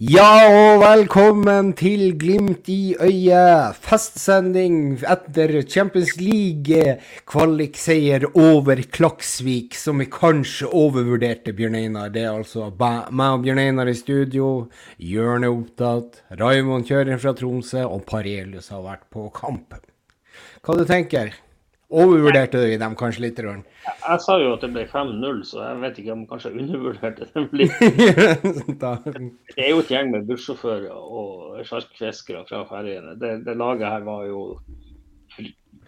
Ja, og velkommen til Glimt i øyet. Festsending etter Champions League-kvalikseier over Klaksvik, som vi kanskje overvurderte, Bjørn Einar. Det er altså meg og Bjørn Einar i studio. Jørn er opptatt. Raymond kjører fra Tromsø, og Parelius har vært på kamp. Hva du tenker du? Overvurderte vi dem kanskje litt? Røren? Jeg sa jo at det ble 5-0, så jeg vet ikke om jeg kanskje undervurderte dem litt. det er jo et gjeng med bussjåfører og sjarkfiskere fra Færøyene. Det, det, laget her var jo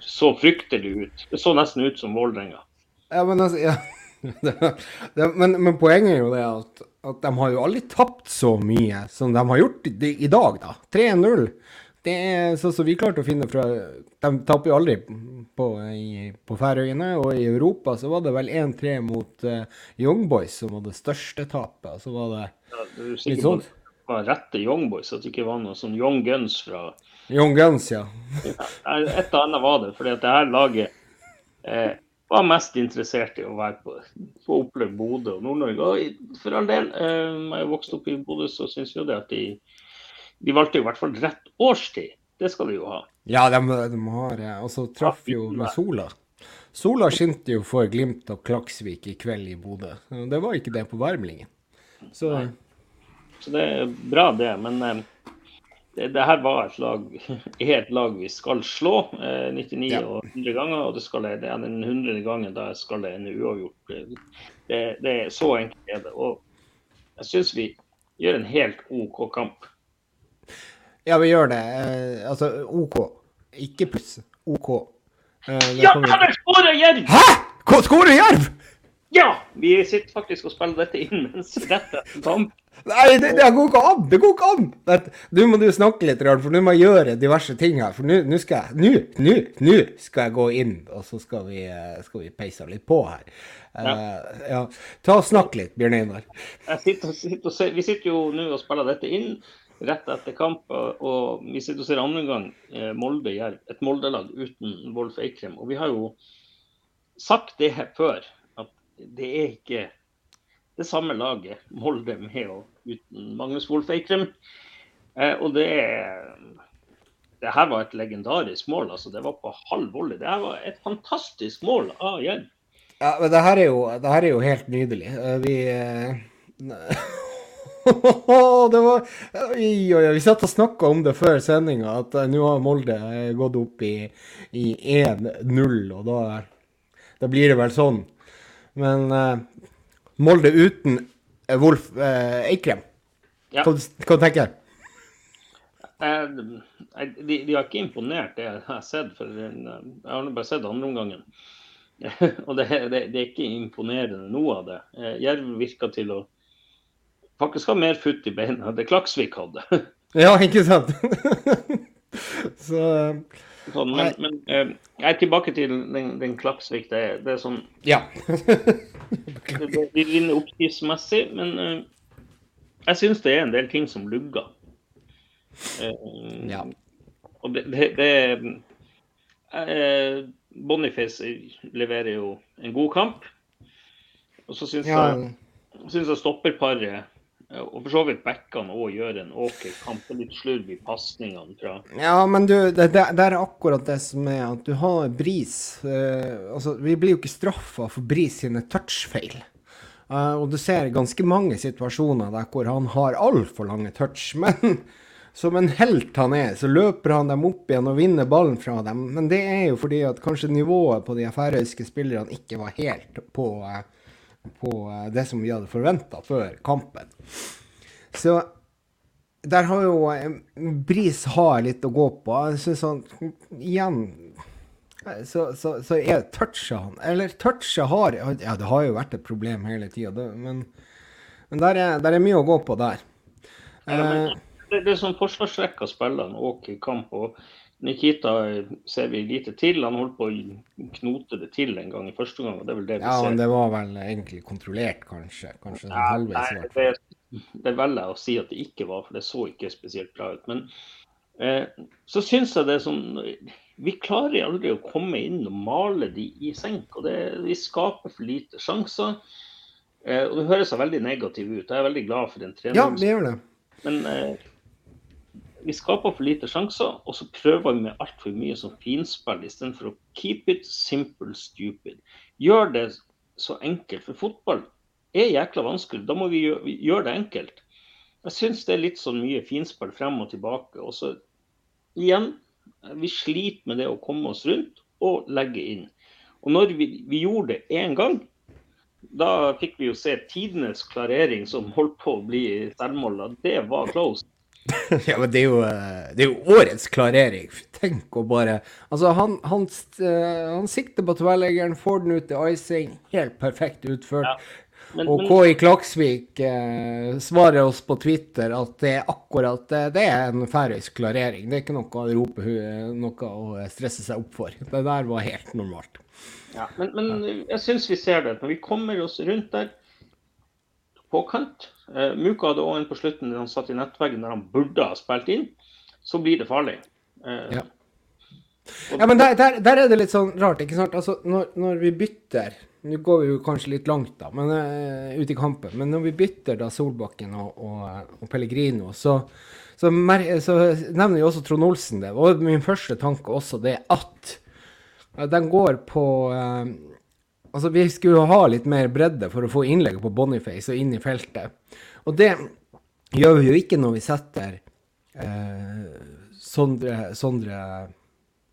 så fryktelig ut. Det så nesten ut som Vålerenga. Ja, men altså, ja. men, men, poenget er jo det at, at, de har jo aldri tapt så mye som de har gjort i, i dag, da. 3-0. Det er sånn som vi klarte å finne fra De taper jo aldri på, i, på Færøyene, og i Europa så var det vel 1-3 mot uh, Young Boys som var det største tapet. Så var det ja, du er litt sånn det var rette Young Boys, at det ikke var noe sånn Young Guns fra Young Guns, ja. et og annet var det, fordi at det her laget eh, var mest interessert i å være på, få oppleve Bodø og Nord-Norge. Og for all del, eh, jeg vokste opp i Bodø, så syns jo det at de de valgte jo i hvert fall rett årstid. Det skal de jo ha. Ja, de, de har Og så traff jo med sola. Sola skinte jo for Glimt og Klaksvik i kveld i Bodø. Det var ikke det på Værmlingen. Så Så det er bra, det. Men eh, det, det, her var et lag, er et lag vi skal slå eh, 99 ja. og 100 ganger. Og det, skal, det er den 100. gangen da skal det en uavgjort. Det, det er Så enkelt er det. Og jeg syns vi gjør en helt OK kamp. Ja, vi gjør det. Eh, altså OK. Ikke pluss. OK. Eh, ja, kan vi skåre Jerv! Hæ?! Skårer Jerv?! Ja! Vi sitter faktisk og spiller dette inn mens dette er. Nei, det, det, går ikke an! Det går ikke an! Nå må du snakke litt, for nå må jeg gjøre diverse ting her. For nå skal jeg Nå, nå, skal jeg gå inn, og så skal vi, eh, skal vi peise litt på her. Ja. Uh, ja. Ta og Snakk litt, Bjørn Einar. Vi sitter jo nå og spiller dette inn rett etter kamp. Og vi sitter og ser andre gang eh, Molde Jerv, et Molde-lag uten Wolf Eikrem. Og vi har jo sagt det før, at det er ikke det samme laget Molde med og uten Magnus Wolf Eikrem. Eh, og det er det her var et legendarisk mål. altså Det var på halv volley. Det her var et fantastisk mål av Jerv. Ja, men det her er jo, det her er jo helt nydelig. Eh, vi det var oi, oi, Vi satt og snakka om det før sendinga, at uh, nå har Molde uh, gått opp i, i 1-0, og da, da, blir det vel sånn. Men uh, Molde uten Wolf Eikrem, ja. hva, hva tenker du? De, de, har ikke imponert, det jeg har sett. for Jeg har bare sett andreomgangen. og det, det, det, er ikke imponerende, noe av det. Jerv virker til å faktisk har mer futt i beina enn det Klaksvik hadde. ja, ikke sant? Så sånn, Men, men uh, jeg er tilbake til den, den Klaksvik. Det, det, er sånn Ja. Vi vinner oppskriftsmessig, men uh, jeg syns det er en del ting som lugger. Uh, ja. Og det, det, det Boniface leverer jo en god kamp. Og så syns ja. jeg, jeg stopperparet og for så vidt backene òg gjør en OK kamp. Litt slurv i pasningene fra Ja, men du, det, det, er akkurat det som er at du har Bris eh, Altså, vi blir jo ikke straffa for Bris sine touchfeil. Eh, og du ser ganske mange situasjoner der hvor han har altfor lange touch. Men som en helt han er, så løper han dem opp igjen og vinner ballen fra dem. Men det er jo fordi at kanskje nivået på de færøyske spillerne ikke var helt på uh, på eh, det som vi hadde forventa før kampen. Så der har jo eh, Bris har litt å gå på. Jeg syns han igjen så, så, så er touchet han Eller touchet har Ja, det har jo vært et problem hele tida, men, men der, er, der, er, mye å gå på der. Ja, men, eh, det, det er sånn forsvarsrekka spiller òg i kamp. og Nikita ser vi lite til. Han holdt på å knote det til en gang i første gang. og Det er vel det vi ja, ser. men det var vel egentlig kontrollert, kanskje? Kanskje ja, halvveis? Nei, det, det velger jeg å si at det ikke var, for det så ikke spesielt bra ut. Men eh, så syns jeg det er sånn Vi klarer aldri å komme inn og male de i senk. og det, Vi skaper for lite sjanser. Eh, og Det høres veldig negativt ut. Jeg er veldig glad for den treningen. Ja, det gjør det. Men eh, vi skaper for lite sjanser, og så prøver vi med altfor mye som finspill istedenfor å keep it simple stupid. Gjør det så enkelt. For fotball er jækla vanskelig. Da må vi gjøre, det enkelt. Jeg syns det er litt sånn mye finspill frem og tilbake. Og så igjen, vi sliter med det å komme oss rundt og legge inn. Og når vi, vi gjorde det én gang, da fikk vi jo se tidenes klarering som holdt på å bli selvmål. Det var close. ja, men det er, jo, eh, det er, jo, årets klarering. Tenk å bare Altså, han, han, eh, han sikter på tverrleggeren, får den ut til icing. Helt perfekt utført. Ja. Men, og KI Klaksvik eh, svarer oss på Twitter at det er akkurat det, det er en færøysk klarering. Det er ikke noe å rope noe å stresse seg opp for. Det der var helt normalt. Ja, men, men jeg syns vi ser det. Når vi kommer oss rundt der på kant, Uh, Muka hadde òg en på slutten der han satt i nettveggen der han burde ha spilt inn. Så blir det farlig. Uh, ja. ja. men der, der, der, er det litt sånn rart, ikke sant. Altså, når, når vi bytter Nå går vi jo kanskje litt langt, da, men uh, ut i kampen. Men når vi bytter da Solbakken og, og, og Pellegrino, så, så, så, nevner jo også Trond Olsen det. Og min første tanke også det at den går på Altså, vi skulle jo ha litt mer bredde for å få innlegget på Boniface og inn i feltet. Og det gjør vi jo ikke når vi setter eh, Sondre, Sondre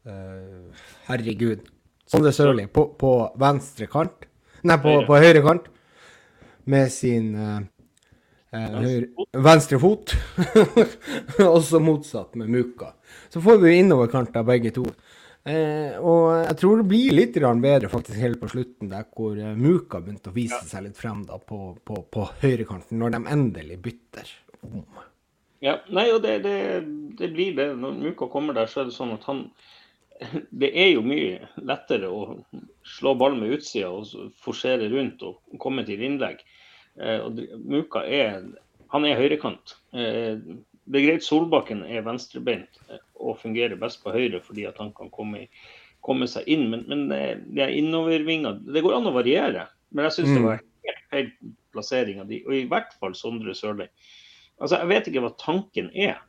eh, Herregud. Sondre Sørli på, på, venstre kant. Nei, på, på høyre kant. Med sin eh, eh høyre, venstre fot. Også motsatt med Muka. Så får vi innoverkanter begge to. Eh, og jeg tror det blir litt bedre faktisk helt på slutten, der hvor uh, Muka begynte å vise ja. seg litt frem da på, på, på høyrekanten, når de endelig bytter om. Ja, nei, og det, det, det, blir det. Når Muka kommer der, så er det sånn at han Det er jo mye lettere å slå ball med utsida og forsere rundt og komme til innlegg. Eh, og Muka er Han er høyrekant. Eh, det er greit Solbakken er venstrebeint og fungerer best på høyre fordi at han kan komme, komme seg inn. Men, men det er innovervinga Det går an å variere. Men jeg syns mm. det var helt feil plassering av de, og i hvert fall Sondre Sørli. Altså, jeg vet ikke hva tanken er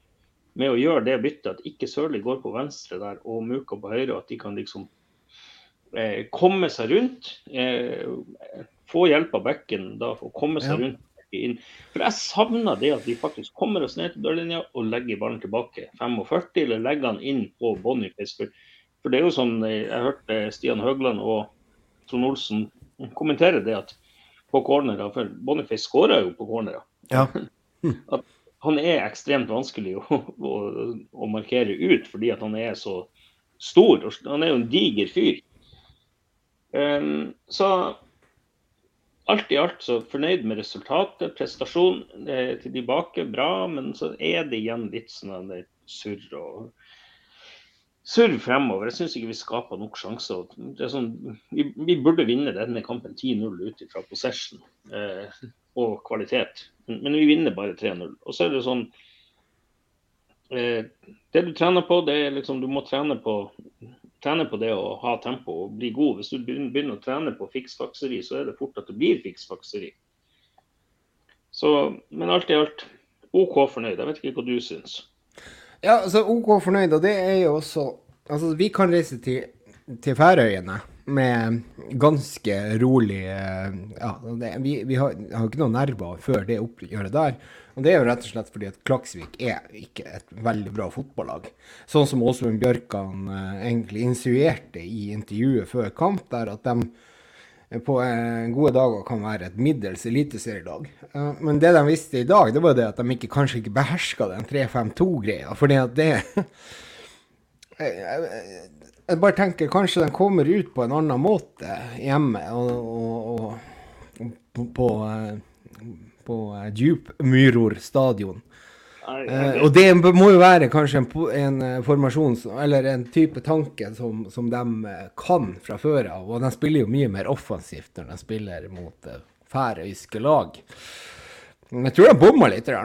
med å gjøre det byttet, at ikke Sørli går på venstre der og Muka på høyre, og at de kan liksom eh, komme seg rundt. Eh, få hjelp av bekken da, å komme seg ja. rundt inn. For jeg savner det at vi faktisk kommer oss ned til dørlinja og legger ballen tilbake 45, eller legger den inn på Boniface. For, for, det er jo sånn, jeg hørte Stian Høgland og Trond Olsen kommentere det at på cornera, for Boniface skåra jo på cornera. Ja. At han er ekstremt vanskelig å, å, å, markere ut fordi at han er så stor. Han er jo en diger fyr. Um, så alt i alt så fornøyd med resultatet. Prestasjon eh, til tilbake, bra. Men så er det igjen litt sånn surr og surr fremover. Jeg syns ikke vi skaper nok sjanser. Sånn, vi, vi, burde vinne denne kampen 10-0 ut fra possession eh, og kvalitet. Men, vi vinner bare 3-0. Og så er det sånn eh, Det du trener på, det er liksom Du må trene på trene på det å ha tempo og bli god. Hvis du begynner å trene på fiksfakseri, så er det fort at det blir fiksfakseri. Så, men alt i alt OK fornøyd. Jeg vet ikke hva du syns. Ja, altså OK fornøyd, og det er jo også Altså, vi kan reise til, til Færøyene med ganske rolig eh, Ja, det, vi, vi, har, har ikke noen nerver før det oppgjøret der. Og Det er jo rett og slett fordi at Klaksvik er ikke et veldig bra fotballag. Sånn som Åsmund Bjørkan eh, egentlig insinuerte i intervjuet før kamp, der at de eh, på eh, gode dager kan være et middels eliteserielag. Eh, men det de visste i dag, det var det at de ikke, kanskje ikke beherska den 3-5-2-greia. Fordi at det Jeg bare tenker kanskje de kommer ut på en annen måte hjemme. og, og, og på, på på uh, Djupmyror stadion. Uh, og det må jo være kanskje en, en formasjon eller en type tanke som, som de kan fra før av. Og de spiller jo mye mer offensivt når de spiller mot færøyske lag. Jeg tror de bomma litt der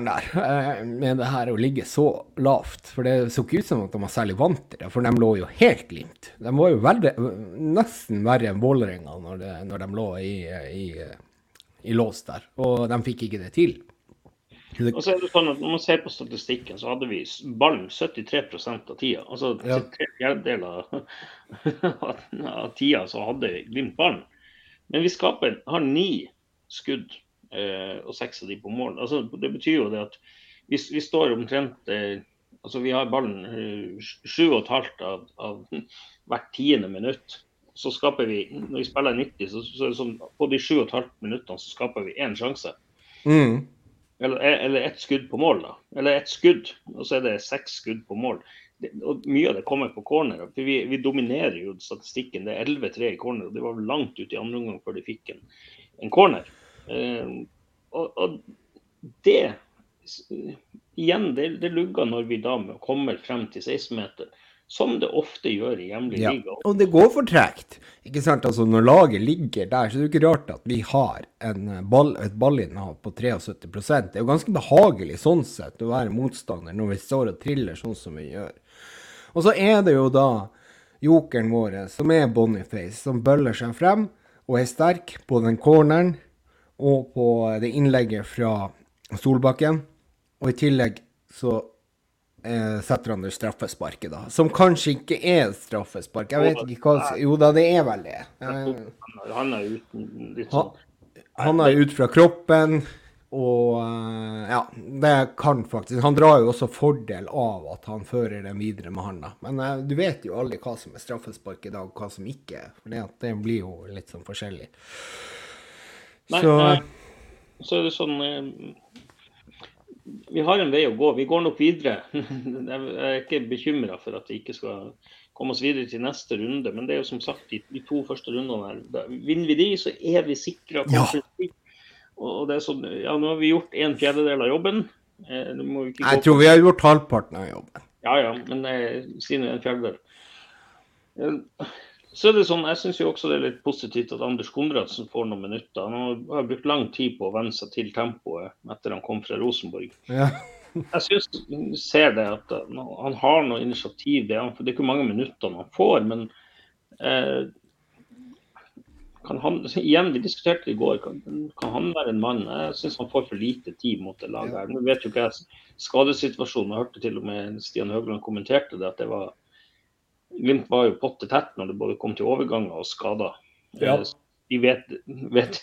med det her å ligge så lavt. For det så ikke ut som at de var særlig vant til det, for de lå jo helt glimt. De var jo veldig, nesten verre enn Vålerenga når, når, de lå i, i i lås der, og de fikk ikke det til. Og så er det sånn at Når man ser på statistikken, så hadde vi ballen 73% av tida. Altså Ja. tre fjerdedeler av, tida så hadde Glimt ballen. Men vi skaper, har ni skudd, eh, og seks av de på mål. Altså, det betyr jo det at vi, vi står omtrent eh, Altså vi har ballen eh, sju og et halvt av, av hvert tiende minutt. Så skaper vi, når vi spiller 90, så, så så sånn på de sju og et halvt minuttene så skaper vi én sjanse. Mm. Eller, eller ett skudd på mål, da. Eller ett skudd, og så er det seks skudd på mål. Det, og Mye av det kommer på corner. for Vi, vi dominerer jo statistikken. Det er 11-3 i corner. og Det var langt ut i andre omgang før de fikk en, en corner. Eh, og, og det Igjen, det, det lugger når vi da kommer frem til 16-meter. Som det ofte gjør i hjemlig Ja. liga. Og det går for tregt. Ikke sant? Altså, når laget ligger der, så er det ikke rart at vi har en ball, et ballinnehav på 73% Det er jo ganske behagelig sånn sett å være motstander når vi står og triller sånn som vi gjør. Og så er det jo da jokeren vår, som er Boniface, som bøller seg frem og er sterk på den corneren og på det innlegget fra Solbakken. Og i tillegg så eh, setter han det straffesparket, da. Som kanskje ikke er et straffespark. Jeg vet ikke hva Jo da, det er vel det. Eh, Han er uten litt sånn han er ut fra kroppen, og eh, ja, det kan faktisk Han drar jo også fordel av at han fører den videre med handa. Men eh, du vet jo aldri hva som er straffespark i dag, og hva som ikke er. For det, det blir jo litt sånn forskjellig. Nei, Så eh, så er det sånn eh, Vi har en vei å gå. Vi går nok videre. Jeg er ikke bekymra for at vi ikke skal komme oss videre til neste runde. Men det er jo som sagt de, de to første rundene her. Vinner vi de, så er vi sikra. Ja. Og det er sånn, ja, nå har vi gjort en fjerdedel av jobben. Eh, jeg tror vi har gjort halvparten av jobben. ja, ja, men eh, si nå en fjerdedel. Eh, Så er det sånn, Jeg syns også det er litt positivt at Anders Konradsen får noen minutter. Han har, brukt lang tid på å venne seg til tempoet etter han kom fra Rosenborg. Ja. Jeg synes, ser det at han har noe initiativ. Det, er ikke mange minuttene han får, men eh, kan han, igjen, Vi diskuterte i går. Kan, kan han være en mann? Jeg syns han får for lite tid mot det laget. her. Nå vet jo ikke jeg skadesituasjonen. Jeg hørte til og med Stian Høgland kommenterte det. at det var Glimt var jo potte tett når det både kom til overganger og skader. Ja. Eh, De vet, vet,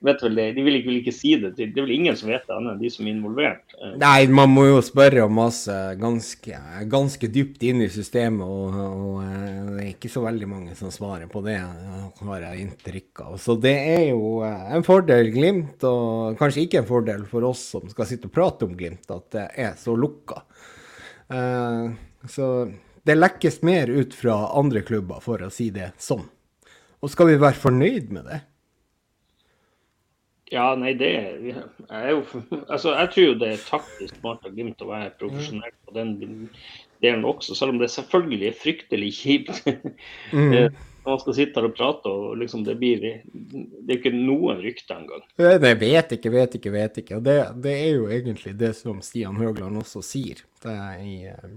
vet vel det. De vil ikke, vil ikke si det. Det er vel ingen som vet det, annet enn de som er involvert. Eh, Nei, man må jo spørre om masse ganske, ganske dypt inn i systemet, og, og eh, det er ikke så veldig mange som svarer på det, eh, har jeg inntrykk av. Så det er jo eh, en fordel Glimt, og kanskje ikke en fordel for oss som skal sitte og prate om Glimt, at det er så lukka. Eh, Så det lekkes mer ut fra andre klubber, for å si det sånn. Og skal vi være fornøyd med det? Ja, nei, det jeg jo Altså, jeg tror jo det er taktisk smart av Glimt å være profesjonell på den delen også, selv om det selvfølgelig er fryktelig kjipt. Mm. Når man skal sitte her og prate, og liksom det blir Det er ikke noen rykter engang. Nei, Det vet ikke, vet ikke, vet ikke. Og det, det er jo egentlig det som Stian Høgland også sier det er i, eh,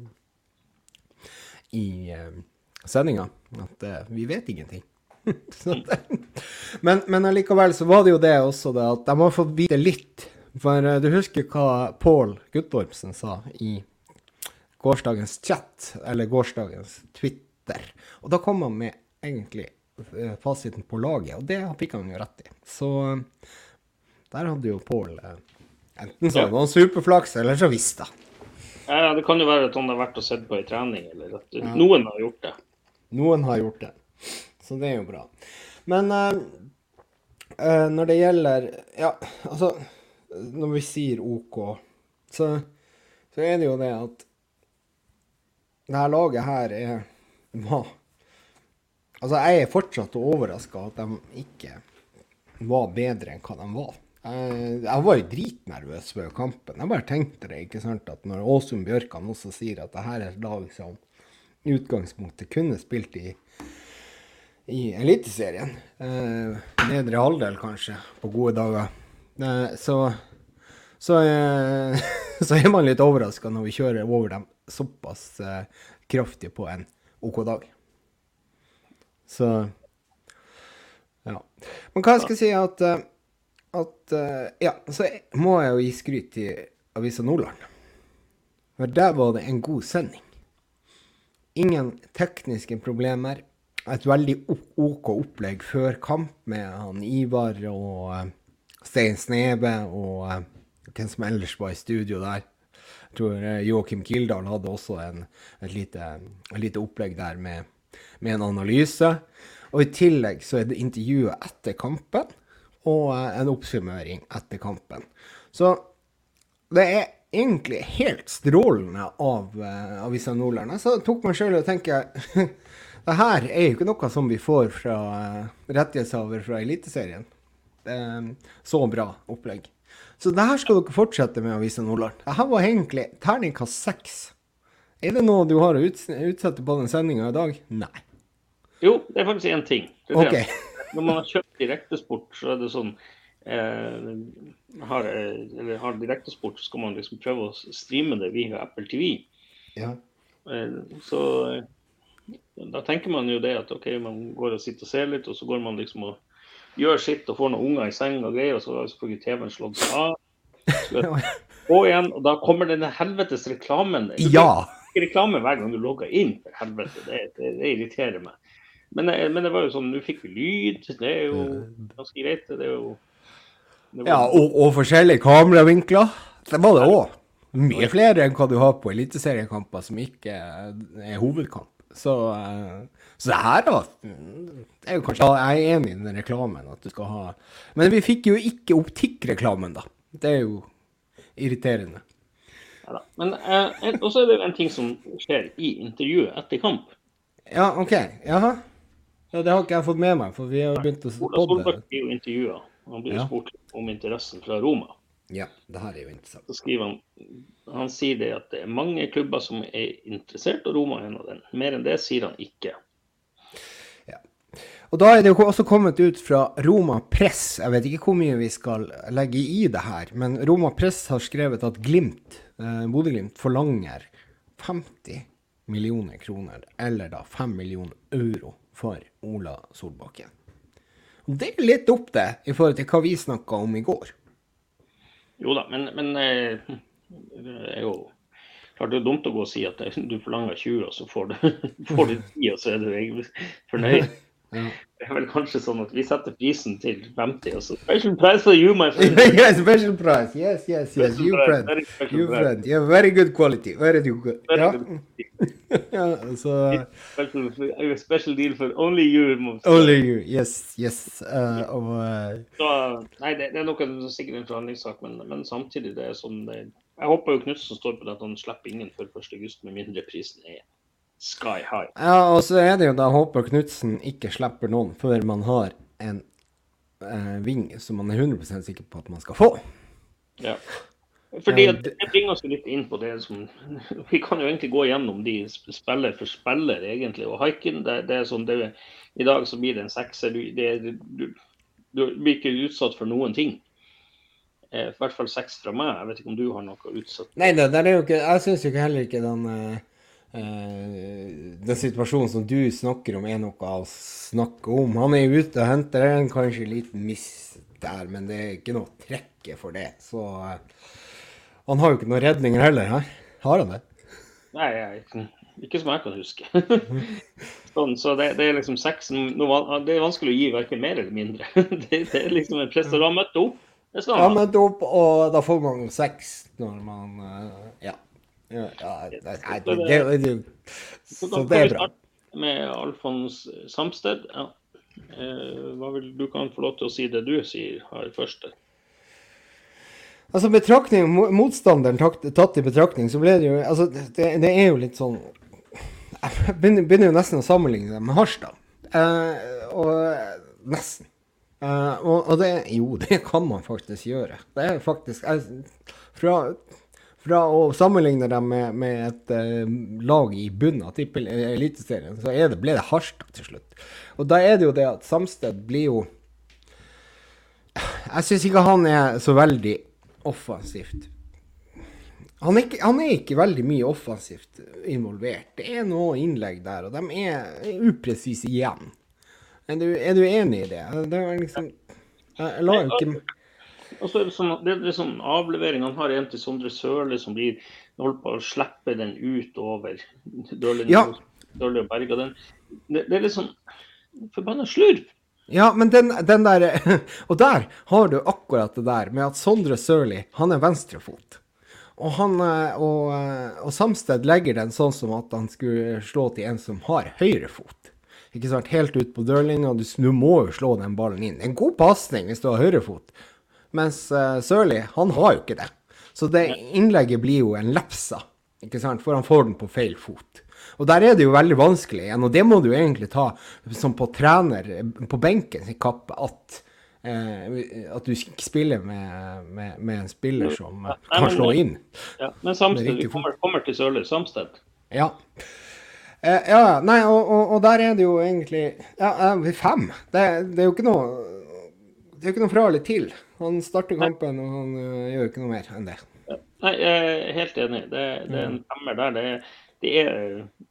i eh, sendinga. At eh, vi vet ingenting. Men, men allikevel så var det jo det også, det at de har fått vite litt. For eh, du husker hva Pål Guttormsen sa i gårsdagens chat, eller gårsdagens Twitter. Og da kom han med egentlig eh, fasiten på laget, og det fikk han jo rett i. Så eh, der hadde jo Pål eh, enten så Ja. hadde han superflaks, eller så visste han. Ja, det kan jo være at han har vært og sett på ei trening, eller at noen har gjort det. Noen har gjort det. Så det er jo bra. Men uh, uh, når det gjelder Ja, altså Når vi sier OK, så, så er det jo det at det her laget her er var Altså, jeg er fortsatt overraska at de ikke var bedre enn hva de var. Jeg, jeg var jo dritnervøs før kampen. Jeg bare tenkte det, ikke sant, at når Åsund Bjørkan også sier at det her er et lag som i utgangspunktet kunne spilt i i Eliteserien. Eh, nedre halvdel, kanskje, på gode dager. Eh, så så, eh, så er man litt overraska når vi kjører over dem såpass eh, kraftig på en OK dag. Så Ja. Men hva jeg skal si at eh, at eh, Ja, så må jeg jo gi skryt til Avisa Nordland. For der var det en god sending. Ingen tekniske problemer. Et veldig OK opplegg før kamp med han Ivar og uh, Stein Sneve og uh, hvem som ellers var i studio der. Jeg tror Joakim Kildahl hadde også en, et, lite, et, lite, opplegg der med, med, en analyse. Og i tillegg så er det intervjuet etter kampen og en oppsummering etter kampen. Så det er egentlig helt strålende av uh, Avisa Nordland. Så tok meg sjøl og tenker det her er jo ikke noe som vi får fra uh, rettighetshaver fra Eliteserien. Så bra opplegg. Så det her skal dere fortsette med Avisa Nordland. Det her var egentlig terningkast seks. Er det noe du har å utsette på den sendinga i dag? Nei. Jo, det er faktisk én ting. Okay. Når man har kjøpt direktesport, så er det sånn eh, har, eh, eller har direktesport, så skal man liksom prøve å streame det via Apple TV. Ja. Eh, så eh, da tenker man jo det at OK, man går og sitter og ser litt, og så går man liksom og gjør sitt og får noen unger i seng og greier, og så har selvfølgelig TV-en slått seg av. Og igjen, og da kommer denne helvetes reklamen. Ja! Reklame hver gang du logger inn, for helvete. Det, det, det irriterer meg. Men, men, det var jo sånn, du fikk lyd. Det er jo ganske greit. Det er jo ja, og, og, forskjellige kameravinkler. Det var det òg. Mye flere enn hva du har på eliteseriekamper som ikke er hovedkamp. Så, eh, så det her, da det er jo kanskje, Jeg er enig i den reklamen. at du skal ha, Men vi fikk jo ikke optikkreklamen, da. Det er jo irriterende. Ja, da. men eh, også er det en ting som skjer i intervjuet etter kamp. Ja, OK. Jaha. Ja, Det har ikke jeg fått med meg, for vi har begynt å Ola Solbakk blir jo intervjua. Han blir ja. spurt om interessen fra Roma. Ja, det her er jo interessant. Så skriver han han sier det at det er mange klubber som er interessert, og Roma er en av dem. Mer enn det sier han ikke. Ja. Og da er det jo også kommet ut fra Roma Press, jeg vet ikke hvor mye vi skal legge i det her, men Roma Press har skrevet at Glimt, eh, Bodø-Glimt forlanger 50 millioner kroner, eller da 5 millioner euro, for Ola Solbakken. Det er litt opp det i forhold til hva vi snakka om i går. Jo da, men, men eh, det er jo klart det er dumt å gå og si at du forlanger 20, og så får du, får du 10, og så er du fornøyd. Det er vel kanskje sånn at vi setter prisen til 50, og så Special price for you, my friend. yeah, special price. Yes, yes, yes. Special you price, friend. You price. friend. Yeah, very good quality. Very good. Very ja. ja, så special, special, deal for only you. Only you. Yes, yes. Uh, og, så, nei, det, det, er nok en, sikkert en forhandlingssak, men, men, samtidig det er sånn det, Jeg håper jo Knutsen står på det at han slipper ingen før 1.8 med mindre prisen er sky high. Ja, og så er det jo da håper Knutsen ikke slipper noen før man har en eh, ving som man er 100% sikker på at man skal få. Ja. Fordi at Det bringer oss litt inn på det som Vi kan jo egentlig gå gjennom de spiller for spiller, egentlig. Og haiken, det, det, er sånn det, I dag så blir det en sekser. Du, det, du, du, blir ikke utsatt for noen ting. Eh, I hvert fall seks fra meg. Jeg vet ikke om du har noe utsatt? Nei, det, det er jo ikke Jeg syns jo ikke heller ikke den eh den situasjonen som du snakker om, er noe å snakke om. Han er ute og henter en kanskje liten miss der, men det er ikke noe trekke for det. Så uh, han har jo ikke noen redninger heller, her. Har han det? Nei, jeg, ikke som jeg kan huske. sånn, så det, det, er liksom seks Det er vanskelig å gi verken mer eller mindre. det, det, er liksom en prestasjon. Han møtte opp. Det skal han. Han møtte opp, og da får man seks når man uh, Ja. Ja, det, det, det, så det er bra. Med Alfons Samsted. Ja. Eh, hva vil du kan få lov til å si det du sier her først? Altså betraktning, Motstanderen tatt i betraktning, så ble det jo altså det, det er jo litt sånn Jeg begynner, begynner jo nesten å sammenligne det med Harstad. Eh, og nesten. Eh, og, og, det Jo, det kan man faktisk gjøre. Det er faktisk jeg, Fra fra å sammenligne dem med, med et uh, lag i bunnen av Eliteserien, så det, ble det Harstad til slutt. Og da er det jo det at Samsted blir jo Jeg syns ikke han er så veldig offensivt. Han er, ikke, han er, ikke, veldig mye offensivt involvert. Det er noe innlegg der, og de er upresise igjen. Er du, er du enig i det? Det er liksom Jeg lar jo ikke og så er det sånn, det er sånn avlevering. Han har en til Sondre Sørli som blir holdt på å slippe den ut over Dørlien Ja. Dørli og Berga. Den, det, det er litt sånn forbanna slurv. Ja, men den, den der Og der har du akkurat det der med at Sondre Sørli, han er venstrefot. Og, han, eh, og, eh, og Samsted legger den sånn som at han skulle slå til en som har høyre fot. Ikke sant? Helt ut på dørlinja. Du, du må jo slå den ballen inn. En god pasning hvis du har høyrefot. Mens uh, Sørli, han har jo ikke det. Så det innlegget blir jo en lepsa, ikke sant? For han får den på feil fot. Og der er det jo veldig vanskelig igjen, og det må du egentlig ta som på trener på benken sin kappe, at, eh, at du ikke spiller med, med, med en spiller som ja, kan slå inn. Ja, men Samsted, vi kommer, kommer til Sørli Samsted. Ja. Eh, ja, nei, og, og, og der er det jo egentlig Ja, eh, fem. Det, det er jo ikke noe Det er jo ikke noe fra eller til. Han starter kampen, og han eh, gjør ikke noe mer enn det. Nei, jeg er helt enig. Det, det er en femmer der. Det, det er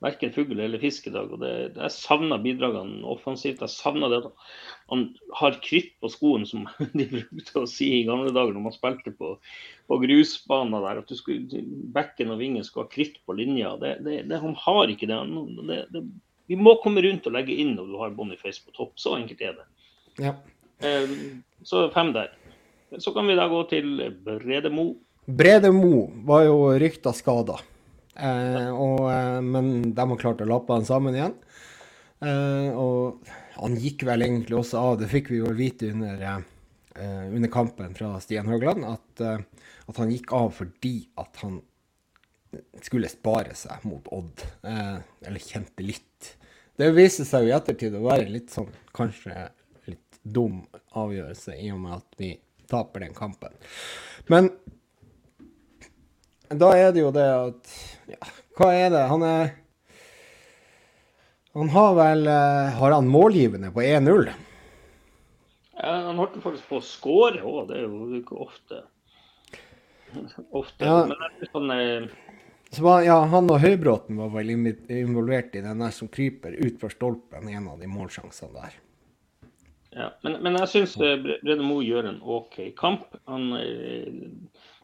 verken fugl eller fisk i dag. og det, Jeg savner bidragene offensivt. Jeg savner det at han har krytt på skoen, som de brukte å si i gamle dager når man spilte på, på grusbaner der. At du skulle, bekken og vingen skulle ha krytt på linja. Det, det, det, han har ikke det. Han-. Vi må komme rundt og legge inn når du har Boniface på topp. Så enkelt er det. Ja. Eh, Så fem der. Så kan vi da gå til Brede Mo. Brede Mo var jo rykta skada, eh, eh, men de har klart å lappe han sammen igjen. Eh, og han gikk vel egentlig også av, det fikk vi jo vite under, eh, under kampen fra Stian Høgland, at, eh, at han gikk av fordi at han skulle spare seg mot Odd, eh, eller kjente litt. Det viser seg jo i ettertid å være litt sånn, kanskje litt dum avgjørelse, i og med at vi taper den kampen. Men da er det jo det at ja, Hva er det? Han er Han har vel eh, Har han målgivende på 1-0? Ja, han holdt faktisk på å skåre òg, det er jo ikke ofte. Ofte. Ja. Men det er sånn, eh, Så var, ja, han og Høybråten var vel involvert i den der som kryper utfor stolpen, en av de målsjansene der. Ja. men, men jeg syns Brede Mo gjør en OK kamp. Han eh,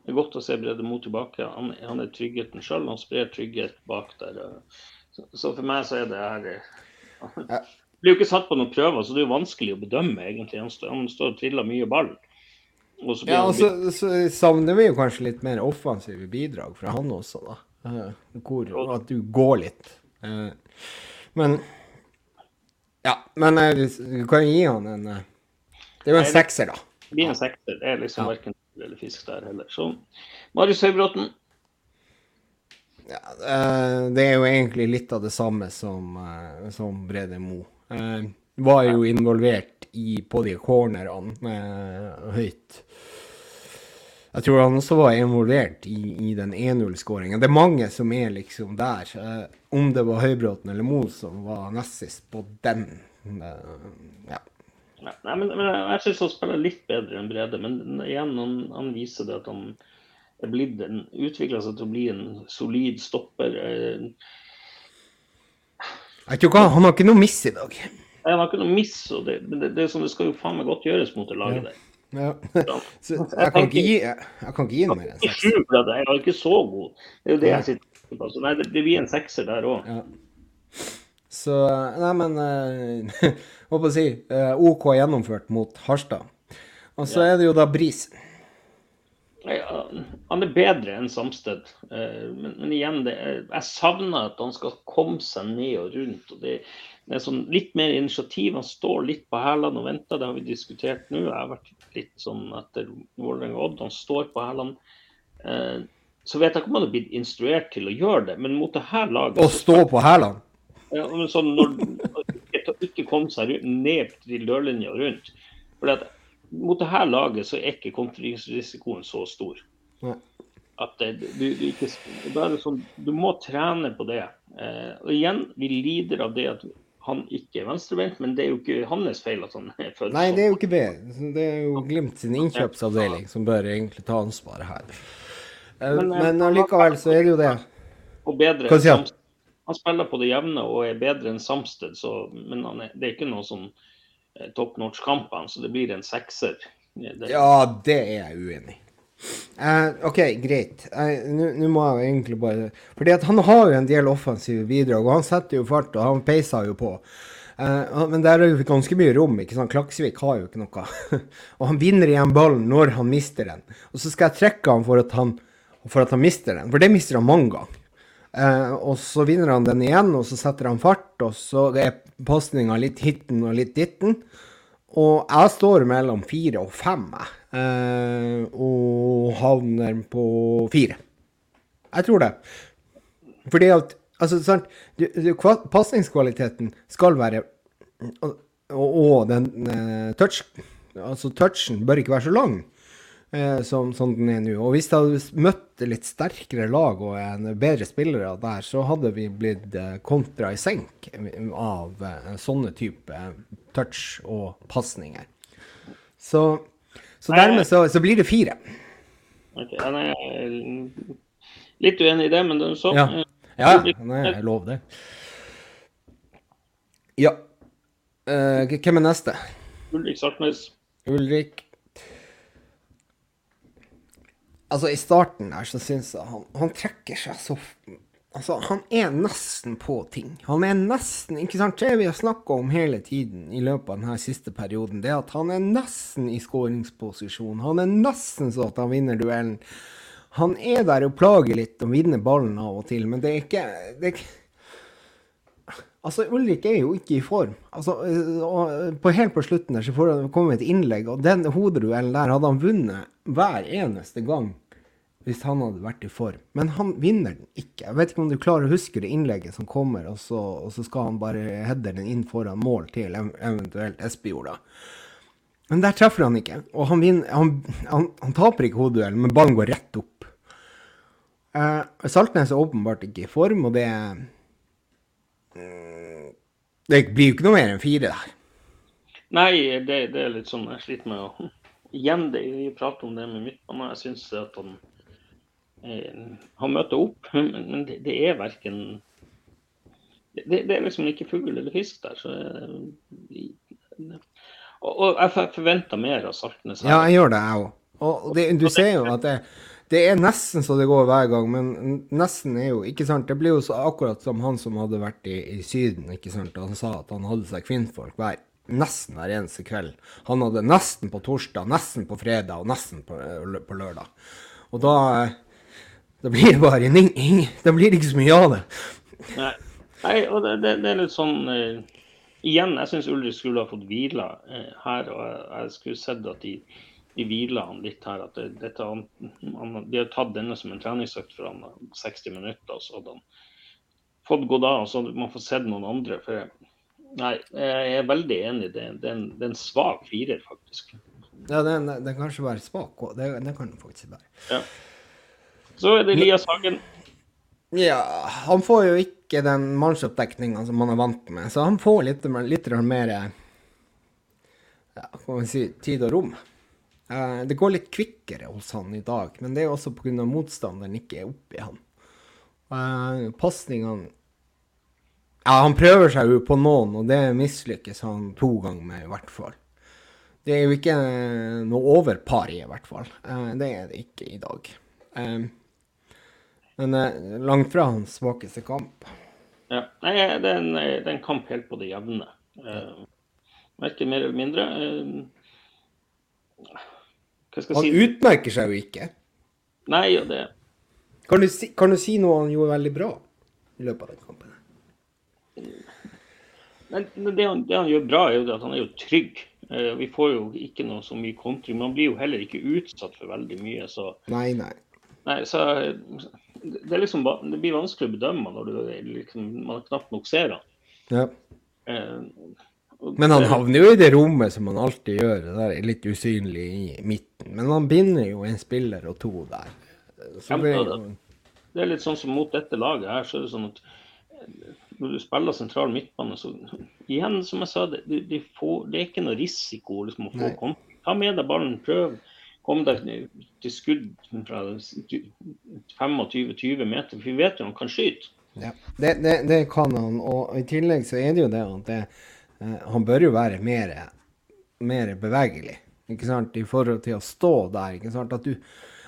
Det er godt å se Brede Mo tilbake. Han, han er tryggheten sjøl. Han sprer trygghet bak der. eh. Så, så for meg så er det her eh, blir jo ikke satt på noen prøver, så det er jo vanskelig å bedømme, egentlig. Han står, han står og triller mye ball. Og så blir Ja, og så, så savner vi jo kanskje litt mer offensive bidrag fra han også, da. Eh, Hvor, at du går litt. Eh, Men Ja, men eh, du kan jo gi han en eh, Det er jo en sekser, da. Det blir en sekser. Det er liksom Ja. verken fugl eller fisk der heller. Så Marius Høybråten. Ja, eh, det er jo egentlig litt av det samme som, som Brede Mo. Eh, var jo involvert i, på de cornerne med høyt. Jeg tror han også var involvert i, i den 1-0-skåringa. Det er mange som er liksom der. Om det var Høybråten eller Mo som var nest sist på den. eh, ja. Nei, nei, men, men jeg syns han spiller litt bedre enn Brede. Men igjen, han, han viser det at han er blitt en, utvikla seg til å bli en solid stopper. Eh, Jeg tror ikke han, har ikke noe miss i dag. Han har ikke noe miss, og det, det, det, sånn, det skal jo faen meg godt gjøres mot det laget der. Ja. Så jeg kan ikke gi, jeg kan ikke gi mer enn seks. Jeg er ikke så god. Det er jo det jeg sitter på. Nei, det, det blir en sekser der òg. Ja. Så Nei, men uh, Håper å si eh, OK gjennomført mot Harstad. Og så er det jo da Bris. Ja, han er bedre enn Samsted, eh, men, men igjen, det jeg savner at han skal komme seg ned og rundt. og det, det er sånn litt mer initiativ. Han står litt på hælene og venter, det har vi diskutert nå. Jeg har vært litt sånn etter Vålerenga Odd. Han står på hælene. Eh, så vet jeg ikke om han har blitt instruert til å gjøre det, men mot det her laget Å stå på hælene. ja, men sånn når ikke, komme seg ned til dørlinja rundt. For at mot det her laget så er ikke kontringsrisikoen så stor. At det, du, du, ikke, er sånn, du må trene på det. Eh, og igjen, vi lider av det at han ikke er venstrebeint, men det er jo ikke hans feil at han er født Nei, det er jo ikke det. Det er jo Glimt sin innkjøpsavdeling som bør egentlig ta ansvaret her. Eh, Men, eh, Men allikevel så er det jo det. Og bedre Hva sier han? Han spiller på det jevne og er bedre enn Samsted, så, men er, det er ikke noe sånn eh, top notch-kampene, så det blir en sekser. Det, Ja, det er jeg uenig i. Eh, OK, greit. Eh, Nå må jeg jo egentlig bare Fordi at han har jo en del offensive bidrag, og han setter jo fart, og han peiser jo på. Eh, men der er jo ganske mye rom. ikke sant? Klaksvik har jo ikke noe. og han vinner igjen ballen når han mister den. Og så skal jeg trekke han for at han, for at han mister den, for det mister han mange ganger. Eh, og så vinner han den igjen, og så setter han fart, og så er pasninga litt hitten og litt ditten. Og jeg står mellom fire og fem. Eh, og havner på fire. Jeg tror det. Fordi at Altså, sant du, du, kva- Pasningskvaliteten skal være Og, og den eh, touch Altså, touchen bør ikke være så lang som, som den er nå. Og hvis jeg hadde møtt litt sterkere lag og en bedre spillere der, så hadde vi blitt eh, kontra i senk av eh, sånne type touch og pasninger. Så, så dermed så, så blir det fire. Okay, ja, nei, jeg er litt uenig i det, men det er sånn. Ja. Eh, Ja, nei, jeg lover det. Ja. Uh, hvem er neste? Ulrik Saltnes. Ulrik. Altså, i starten her så syns jeg han, han trekker seg så Altså, han er nesten på ting. Han er nesten Ikke sant? Det vi har snakka om hele tiden i løpet av denne siste perioden, det er at han er nesten i skåringsposisjon. Han er nesten så at han vinner duellen. Han er der og plager litt og vinner ballen av og til, men det er ikke det er, ikke- Altså, Ulrik er jo ikke i form. Altså, øh, og på Helt på slutten der så får det komme et innlegg, og den hodeduellen der hadde han vunnet hver eneste gang hvis han hadde vært i form. Men han vinner den ikke. Jeg vet ikke om du klarer å huske det innlegget som kommer, og så, og så skal han bare heade den inn foran mål til eventuelt Espejord. Men der treffer han ikke, og han, vinner, han, han, han taper ikke hodeduellen, men ballen går rett opp. Eh, Saltnes er åpenbart ikke i form, og det er Det blir jo ikke noe mer enn fire der. Nei, det, det er litt sånn jeg sliter med å Igjen, det, vi prater om det med midtbanen. Jeg syns at han eh, Han møter opp, men, det, det er verken det, det er liksom ikke fugl eller fisk der. Så, eh, og, og jeg forventer mer av Saltnes. Ja, jeg gjør det, jeg òg. Og det, du ser jo at det, det er nesten så det går hver gang, men nesten er jo Ikke sant? Det blir jo akkurat som han som hadde vært i, i Syden, ikke sant. Han sa at han hadde seg kvinnfolk hver nesten hver eneste kveld. Han hadde nesten på torsdag, nesten på fredag og nesten på, på lørdag. Og da det Da blir det bare ing, ing, Da blir det ikke så mye av det. Nei, og det, det, det er litt sånn uh, Igjen, jeg syns Ulrik skulle ha fått hvile uh, her. og jeg skulle sett at de, de hviler han litt her. at det, dette, han, De har tatt denne som en treningsøkt for han 60 minutter. så hadde han fått gå da, og så hadde man fått sett noen andre. for jeg, Nei, jeg er veldig enig. Det, er en, det er en svak firer, faktisk. Ja, den, den kan kanskje være svak. Det, det kan den faktisk være. Ja. Så er det Elias Hagen. Ja, han får jo ikke den mannsoppdekninga som han er vant med, så han får litt, litt mer ja, kan vi si, tid og rom. Eh, det går litt kvikkere hos han i dag, men det er også pga. motstanderen ikke er oppi han. Uh, Pasningene Ja, han prøver seg jo på noen, og det mislykkes han to ganger med, i hvert fall. Det er jo ikke eh, noe overpar i, i hvert fall. Eh, det er det ikke i dag. Eh, men eh, langt fra hans svakeste kamp. Ja. Nei, det er, en, kamp helt på det jevne. Eh, Verken mer eller mindre. Eh, skal Han si? utmerker seg jo ikke. Nei, og det Kan du, si, kan du si noe han gjorde veldig bra i løpet av den kampen? Nei, det, han, det han gjør bra, er jo at han er jo trygg. Eh, Vi får jo ikke noe så mye kontring. Man blir jo heller ikke utsatt for veldig mye. Så, Nei, nei. nei, så det, er liksom, det blir vanskelig å bedømme når du liksom, man knapt nok ser han. Ja. Eh, Men han havner jo i det rommet som han alltid gjør, det der er litt usynlig i midten. Men han binder jo en spiller og to der. Så det er jo Det er litt sånn som mot dette laget her, så er det sånn at eh, når du spiller sentral midtbane, så igjen, som jeg sa, det, de får, det er ikke noe risiko liksom, å få Nei. kom. Ta med deg ballen, prøv. Kom deg til skudd fra 25-20 meter, for vi vet jo han kan skyte. Ja, det, det, det kan han. Og i tillegg så er det jo det at det, han bør jo være mer, mer bevegelig. ikke sant, i forhold til å stå der. ikke sant, At du,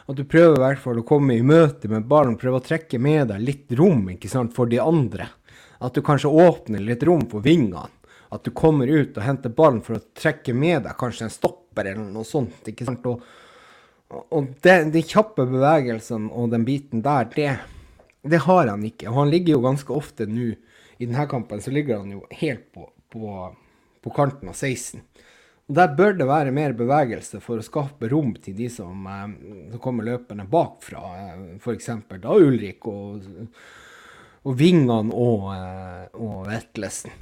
at du prøver i hvert fall å komme i møte med barn, prøve å trekke med deg litt rom ikke sant, for de andre. At du kanskje åpner litt rom for vingene. At du kommer ut og henter ballen for å trekke med deg kanskje en stopper eller noe sånt. ikke sant, og og det, de kjappe bevegelsene og den biten der, det, det har han ikke. Og han ligger jo ganske ofte nå I denne kampen så ligger han jo helt på, på, på kanten av 16. Og Der bør det være mer bevegelse for å skape rom til de som, eh, som kommer løpende bakfra. Eh, F.eks. da Ulrik og, og Vingan og, eh, og Vetlesen.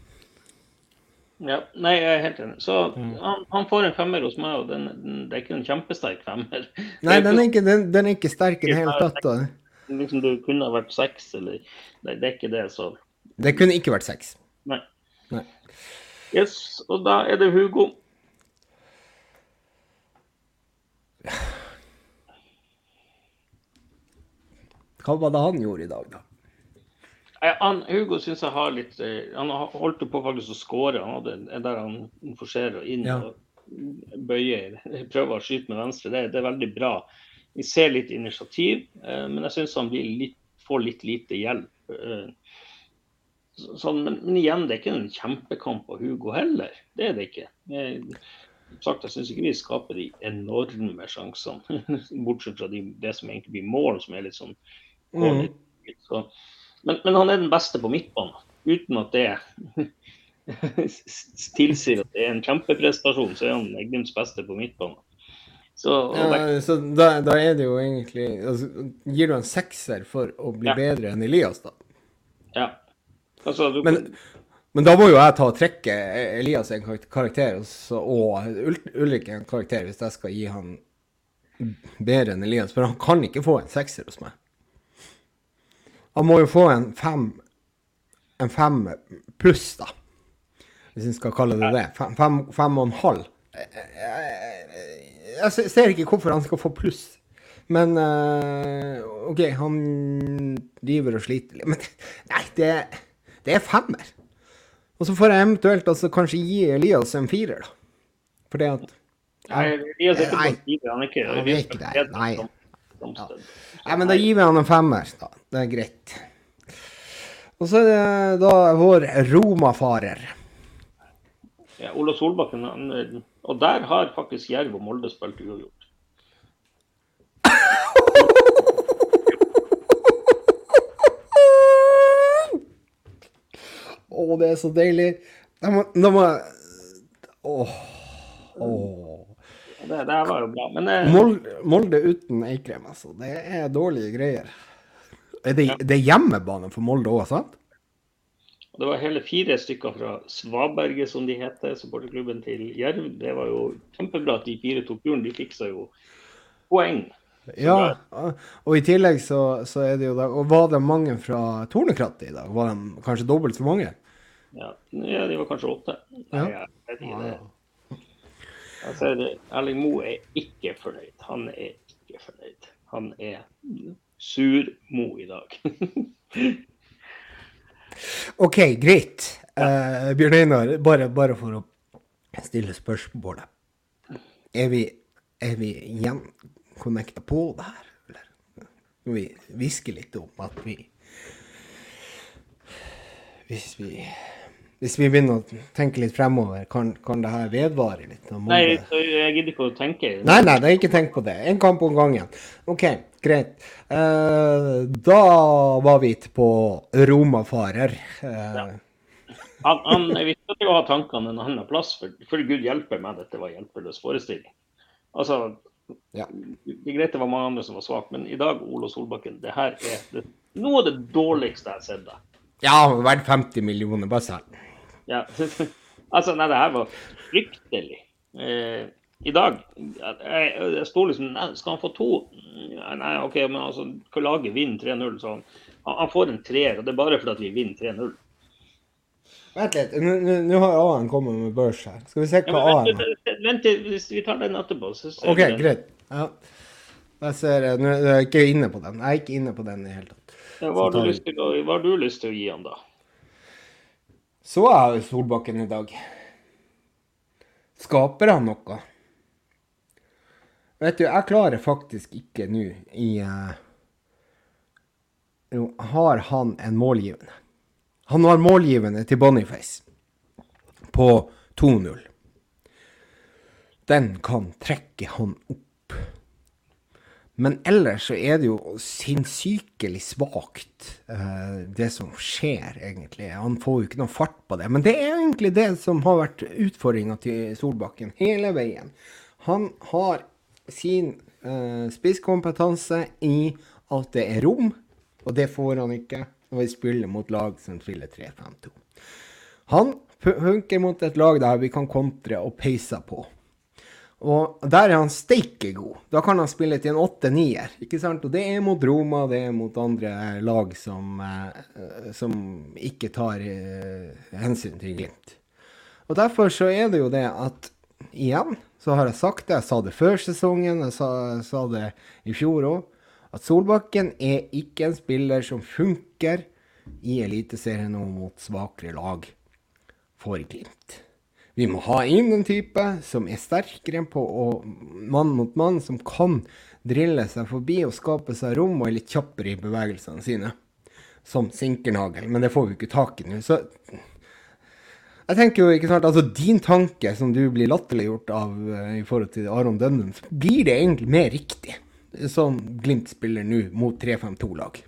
Ja, nei, jeg er helt enig. Så han, han får en femmer hos meg, og den, den, det er ikke en kjempesterk femmer. Nei, den er ikke, den, den er ikke sterk i det hele tatt. da. Liksom Det kunne ha vært seks, eller Nei, det er ikke det, så Det kunne ikke vært seks. Nei. Nei. Yes, og da er det Hugo. Hva var det han gjorde i dag, da? Han, Hugo syns jeg har litt eh, Han har holdt på faktisk å skåre. Han hadde en der han forserer inn Ja. og bøyer, prøver å skyte med venstre. Det, det er veldig bra. Vi ser litt initiativ, eh, men jeg syns han litt, får litt lite hjelp. Så- Sånn, men, men igjen, det er ikke en kjempekamp av Hugo heller. Det er det ikke. Jeg, sagt, jeg syns ikke vi skaper de enorme sjansene, bortsett fra de, det som egentlig blir mål, som er litt sånn Mm. så. men, men han er den beste på midtbanen, uten at det tilsier at det er en kjempeprestasjon. Så er han Glimts beste på midtbanen. Så, Ja, så da, da er det jo egentlig altså, Gir du en sekser for å bli Ja. bedre enn Elias, da? ja. Altså, du, Men, men da må jo jeg ta og trekke Elias en karakter og, Ulrik en karakter hvis jeg skal gi han bedre enn Elias. For han kan ikke få en sekser hos meg. Han må jo få en fem En fem pluss, da. Hvis vi skal kalle det det. Fem, fem, fem og en halv. Jeg ser ikke hvorfor han skal få pluss. Men eh, OK, han driver og sliter litt. Men nei, det, det er femmer. Og så får jeg eventuelt altså kanskje gi Elias en firer, da. Fordi at nei, Elias er ikke på han er ikke, Han er ikke der, nei. Som. Nei, men da gir vi han en femmer, da. Det er greit. Og så er det da vår romafarer. Ja, Ola Solbakken, han, og der har faktisk Jerv og Molde spilt uavgjort. Å, det er så deilig. Da må, da må Åh. Åh. Det, det her var jo bra. Men eh, Molde, Molde uten Eikrem, altså. Det er dårlige greier. Er det, det er hjemmebane for Molde òg, sant? det var hele fire stykker fra Svaberget, som de heter, supporterklubben til Jerv. Det var jo kjempebra at de fire tok turen. De fiksa jo poeng. Ja. Og i tillegg så, så er det jo da Og var det mange fra Tornekrattet i dag? Var de kanskje dobbelt så mange? Ja, ja de var kanskje åtte. Nei, Ja. jeg det. Jeg ser. Erling Moe er ikke fornøyd. Han er ikke fornøyd. Han er sur-Mo i dag. OK, greit. Uh, Bjørn Einar, bare, bare for å stille spørsmålet. Er vi, er vi igjen connecta på det her, eller? Når vi hvisker litt om at vi Hvis vi hvis vi begynner å tenke litt fremover, kan, kan det her vedvare litt? Nei, jeg gidder ikke å tenke. Nei, nei, det er ikke tenk på det. En kamp om gangen. OK, greit. Uh, da var vi på romafarer. Eh, Han, han, vi skal ikke ha tankene en annen plass, for, for Gud hjelper meg, dette var hjelpeløs forestilling. Altså, Ja. Det er greit det var mange andre som var svake, men i dag, Ole Solbakken, det her er det, noe av det dårligste jeg har sett deg. ja, verdt 50 millioner, bare selv. Ja. altså, nei, det her var fryktelig. Eh, I dag jeg, jeg sto liksom nei, Skal han få to? Nei, OK, men altså, laget vinner 3-0, så han, han får en treer, og det er bare fordi vi vinner 3-0. Vent litt, nå- har A-en kommet med børs her. Skal vi se hva men A-en har? vent, vent til hvis vi tar den etterpå. Så ser OK, vi- greit. Ja. Jeg ser eh, Nå er jeg ikke inne på den. Jeg er ikke inne på den i det hele tatt. Ja, hva, har du lyst til å, hva har du lyst til å gi han, da? Så er jo Solbakken i dag. Skaper han noe? Vet du, jeg klarer faktisk ikke nå i uh, har han en målgivende? Han har målgivende til Boniface på 2-0. Den kan trekke han opp men ellers så er det jo sinnssykelig svakt, uh, det som skjer, egentlig. Han får jo ikke noe fart på det. Men det er egentlig det som har vært utfordringa til Solbakken hele veien. Han har sin uh, spisskompetanse i at det er rom, og det får han ikke når vi spiller mot lag som spiller 3-5-2. Han funker mot et lag der vi kan kontre og peise på. Og der er han steike god. Da kan han spille til en åtte-nier. ikke? Og det er mot Roma, det er mot andre lag som, eh, som ikke tar eh, hensyn til Glimt. Og derfor så er det jo det at igjen så har jeg sagt det, jeg sa det før sesongen, jeg sa, sa det i fjor òg, at Solbakken er ikke en spiller som funker i Eliteserien og mot svakere lag for Glimt. Vi må ha inn en type som er sterkere på å, mann mot mann, som kan drille seg forbi og skape seg rom og er litt kjappere i bevegelsene sine. Som Sinkernagel. Men det får vi ikke tak i nå. Så jeg tenker jo, ikke sant, altså Din tanke som du blir latterliggjort av uh, i forhold til Aron Dønnum, blir det egentlig mer riktig som Glimt spiller nå mot 3-5-2-lag.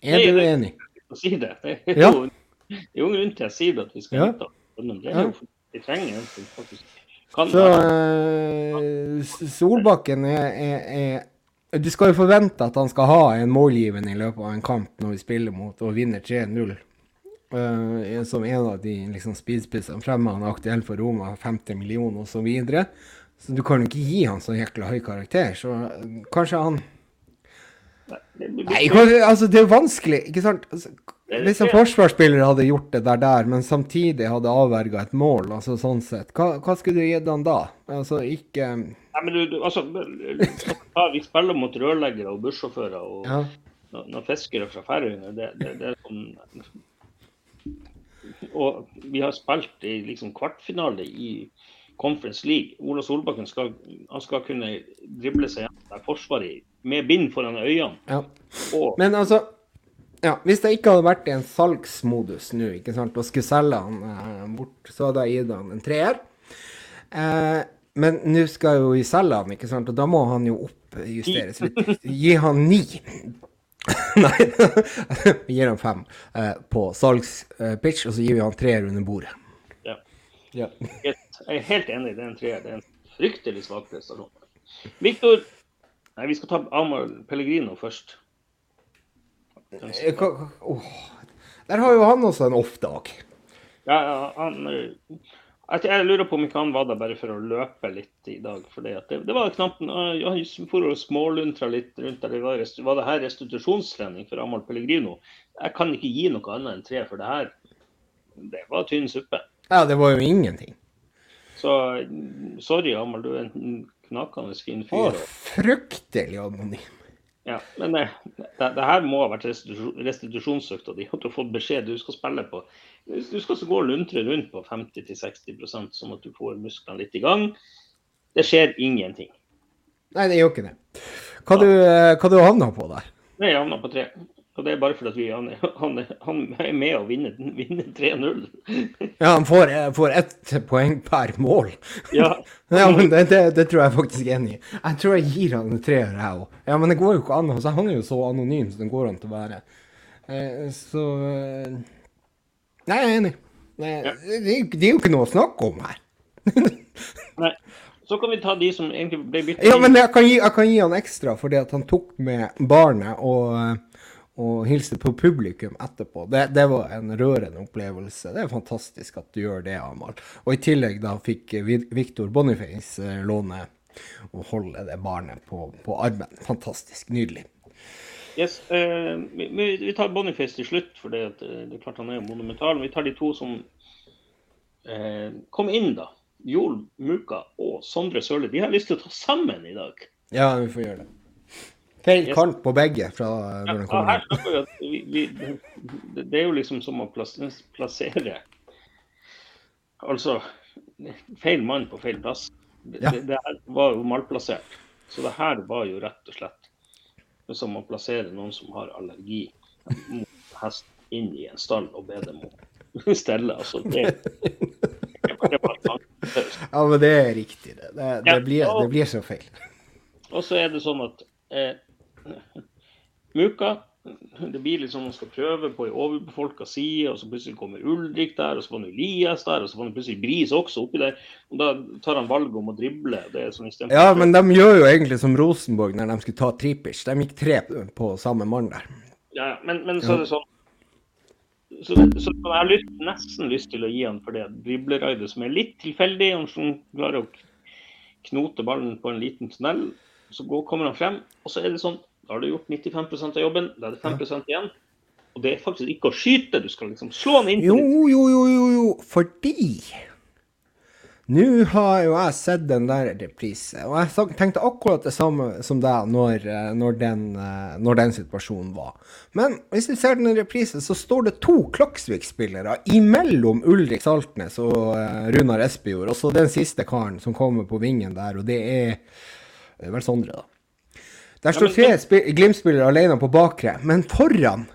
Er du enig? Å Si det. Det er jo, ja. jo grunn til å si det, at vi skal ja. hente Dønnum. Det er jo de trenger en som faktisk kan Så uh, Solbakken er, er, er, Du skal jo forvente at han skal ha en målgivende i løpet av en kamp når vi spiller mot og vinner 3-0. Uh, eh, som en av de liksom, speedspissene fremme. Han er aktuell for Roma, 50 millioner osv. Så, videre. så du kan jo ikke gi han så jækla høy karakter. Så uh, kanskje han Nei, altså det er vanskelig, ikke sant? Altså, hvis en forsvarsspiller hadde gjort det der, der men samtidig hadde avverga et mål, altså sånn sett, hva, hva skulle du gitt han da? Altså ikke Nei, men du, du altså, Vi spiller mot rørleggere og bussjåfører og ja. noen fiskere fra Færøyene. Det, det, det, er sånn Og vi har spilt i liksom kvartfinale i Conference League. Ola Solbakken skal, han skal kunne drible seg gjennom Forsvaret med bind foran øynene. Ja. Og, men altså ja, Hvis jeg ikke hadde vært i en salgsmodus nå ikke sant, og skulle selge han eh, bort, så hadde jeg gitt han en treer. Eh, men nå skal jo vi selge han, ikke sant, og da må han jo oppjusteres litt. Gi han ni. Nei, vi gir han fem eh, på salgspitch, og så gir vi han treer under bordet. Ja. ja. Jeg er helt enig, det er en treer. Det er en fryktelig svak prestasjon. Viktor, nei, vi skal ta Amahl Pellegrino først. Oh. Der har jo han også en off-dag. Ja, han jeg lurer på om ikke han var der bare for å løpe litt i dag. for det, det, var knapt Han for å småluntra litt rundt der. Var, var det her restitusjonstrening for Amahl Pellegrino? Jeg kan ikke gi noe annet enn tre, for det her det var tynn suppe. Ja, det var jo ingenting. Så sorry, Amahl, du er en knakende fin fyr. Å, fryktelig anonym. Ja, men det, det, det, her må ha vært restitusjonsøkta di. At du har fått beskjed du skal spille på Du skal så gå luntre rundt på 50-60% sånn at du får musklene litt i gang. Det skjer ingenting. Nei, det gjør ikke det. Hva ja. du, hva du havna på der? Jeg havna på tre. Og det er bare fordi vi, han, han, han, er med å vinne, vinne 3-0. ja, han får, får ett poeng per mål. Ja. ja men det, det, det, tror jeg faktisk er enig i. Jeg tror jeg gir han en treer, jeg òg. Ja, men det går jo ikke an. Altså, han er jo så anonym som det går an til å være. Eh, så eh, Nei, jeg er enig. Nei, ja. det, det, er jo ikke noe å snakke om her. Nei. Så kan vi ta de som egentlig ble byttet Ja, men jeg kan gi, jeg kan gi han ekstra fordi at han tok med barnet og og hilse på publikum etterpå. Det, det, var en rørende opplevelse. Det er fantastisk at du gjør det, Amal. Og i tillegg da fikk Victor Boniface eh, låne og holde det barnet på, på armen. Fantastisk. Nydelig. Yes, eh, vi, vi, tar Boniface til slutt, for det, eh, det, er klart han er jo monumental. Vi tar de to som eh, kom inn, da. Joel Muka og Sondre Sørli. De har lyst til å ta sammen i dag. Ja, vi får gjøre det. Feil kant på begge fra når den kommer. Ja, vi, vi, det er jo liksom som å plassere Altså feil mann på feil plass. Det, ja. det, det var jo malplassert. Så det her var jo rett og slett som å plassere noen som har allergi mot hest inn i en stall og be dem om stelle. Altså, det, det Ja, men det er riktig, det. Det, det, blir, det blir så feil. Og så er det sånn at eh, Muka det blir liksom man skal prøve på ei overbefolka side, og så plutselig kommer Ulrik der, og så får han Elias der, og så får han plutselig Bris også oppi der. Og da tar han valget om å drible. Det sånn Ja, men de gjør jo egentlig som Rosenborg når de skulle ta Tripic. De gikk tre på samme mann der. Ja, men, men så er det sånn så, så jeg har lyst, nesten lyst til å gi han for det dribleraidet som er litt tilfeldig. Han som klarer å knote ballen på en liten tunnel. Så går, kommer han frem, og så er det sånn Da har du gjort 95% av jobben, da er det 5% igjen. Og det er faktisk ikke å skyte, du skal liksom slå den inn. Jo, jo, jo, jo, jo, fordi Nå har jo jeg sett den der reprise, og jeg tenkte akkurat det samme som deg når, eh, når, den, eh, når den situasjonen var. Men hvis vi ser den i reprise, så står det to Klaksvik-spillere imellom Ulrik Saltnes og eh, Runar Espejord, og så den siste karen som kommer på vingen der, og det er, det er vel Sondre, da. Der står men- tre spi- Glimt-spillere alene på bakre, men foran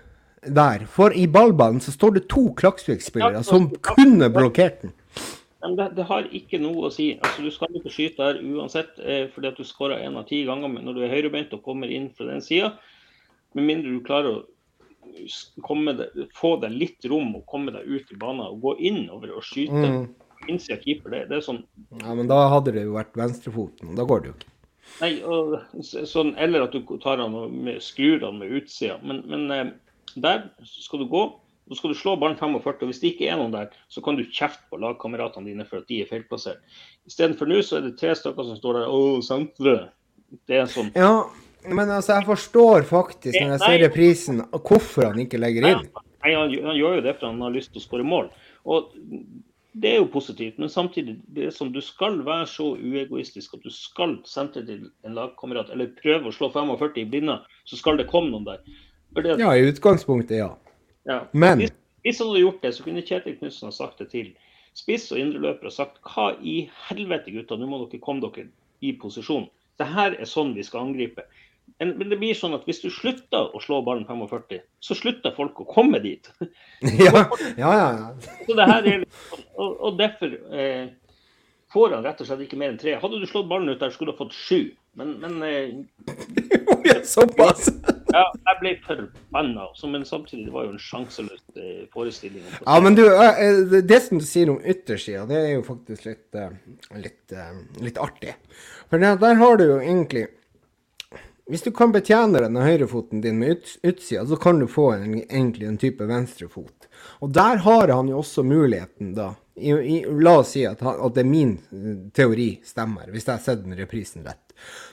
der, for i ballbanen, så står det to Klaksvik-spillere Ja, som kunne blokkert den. Men det, det har ikke noe å si. Altså, du skal ikke skyte her uansett, eh, fordi at du skårer én av ti ganger når du er høyrebeint og kommer inn fra den sida. Med mindre du klarer å deg, få deg litt rom og komme deg ut i banen og gå innover og skyte. Mm. Innsida keeper, det, det er sånn Ja, men da hadde det jo vært venstrefoten, da går det jo ikke. Nei, og, sånn, eller at du tar han med, skrur han med utsida. Men, men eh, der skal du gå. Så skal du slå ballen 45. og Hvis det ikke er noen der, så kan du kjefte på lagkameratene dine for at de er feilplassert. Istedenfor nå så er det tre stykker som står der. Å, sentre. Det er sånn. Ja, men altså, jeg forstår faktisk, når jeg ser reprisen, hvorfor han ikke legger inn. Nei, han, han gjør jo det fordi han har lyst til å skåre mål. Og det er jo positivt, men samtidig det sånn, du skal være så uegoistisk at du skal sentre til en lagkamerat, eller prøve å slå 45 i blinde, så skal det komme noen der. Det, Ja, i utgangspunktet, ja. Ja. Men- Hvis, hvis han hadde gjort det, så kunne Kjetil Knutsen ha sagt det til spiss og indreløper og sagt hva i helvete, gutta, nå må dere komme dere i posisjon. Det her er sånn vi skal angripe. En- Men det blir sånn at hvis du slutter å slå ballen 45, så slutter folk å komme dit. Ja, ja, ja. Så det her er sånn, og, og derfor eh, får han rett og slett ikke mer enn tre. Hadde du slått ballen ut der, skulle du ha fått sju. Men, men eh, Såpass! ja, jeg ble forbanna. Men samtidig, det var jo en sjanseløs eh, forestilling. Ja, men du, eh, det- det som du sier om yttersida, det er jo faktisk litt, eh, litt, eh, litt artig. For der har du jo egentlig Hvis du kan betjene denne høyrefoten din med ut, utsida, så kan du få en, egentlig en type venstrefot. Og der har han jo også muligheten, da. I, i, la oss si at, at det min eh, teori stemmer, hvis jeg har sett den reprisen rett.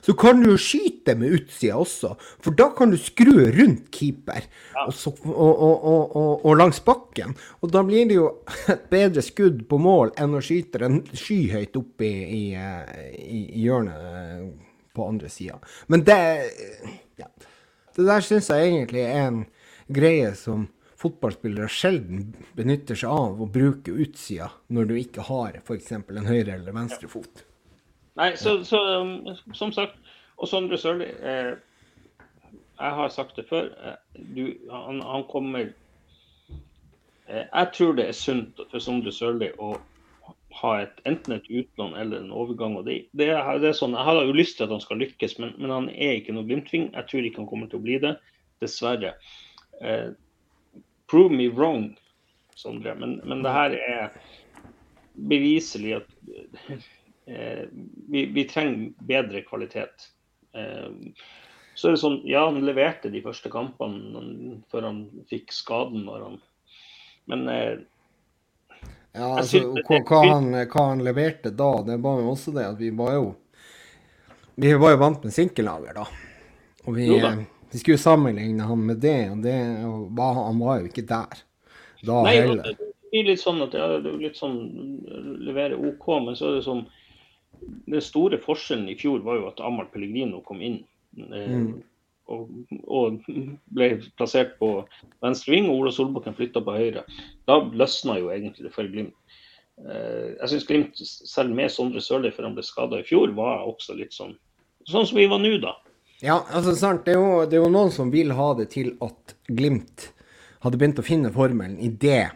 Så kan du jo skyte med utsida også, for da kan du skru rundt keeper og, så, og, og, og, langs bakken. Og da blir det jo et bedre skudd på mål enn å skyte den skyhøyt opp i, i, eh, i, i hjørnet eh, på andre sida. Men det ja. Det der syns jeg egentlig er en greie som fotballspillere sjelden benytter seg av, å bruke utsida når du ikke har f.eks. en høyre- eller venstrefot. Nei, så, så um, som sagt, og Sondre Sørli eh, Jeg har sagt det før. Eh, du, han, han kommer eh, Jeg tror det er sunt for Sondre Sørli å ha et, enten et utlån eller en overgang. og det, det, er, det er sånn, Jeg har jo lyst til at han skal lykkes, men, men han er ikke noe Glimt-ving. Jeg tror ikke han kommer til å bli det, dessverre. Eh, prove me wrong, Sondre, men, men det her er beviselig at eh, vi, vi trenger bedre kvalitet. Eh, så er det sånn, ja, han leverte de første kampene før han fikk skaden. Når han, men eh, Ja, altså, hva, hva, han, hva han leverte da, det var jo også det at vi var jo Vi var jo vant med sinkellager, da. Og vi, da. vi skulle sammenligne han med det, og det var, han var jo ikke der da nei, heller. det blir litt sånn at ja, det litt sånn leverer OK, men så er det sånn Den store forskjellen i fjor var jo at Amahl Pellegrino kom inn. Eh, Mm. Og, og ble plassert på venstre ving, og Ola Solbakken flytta på høyre. Da løsna jo egentlig det for Glimt. Eh, jeg syns Glimt, selv med Sondre Sørli før han ble skada i fjor, var også litt sånn sånn som vi var nå, da. Ja, altså sant, det er, jo, det er jo noen som vil ha det til at Glimt hadde begynt å finne formelen idet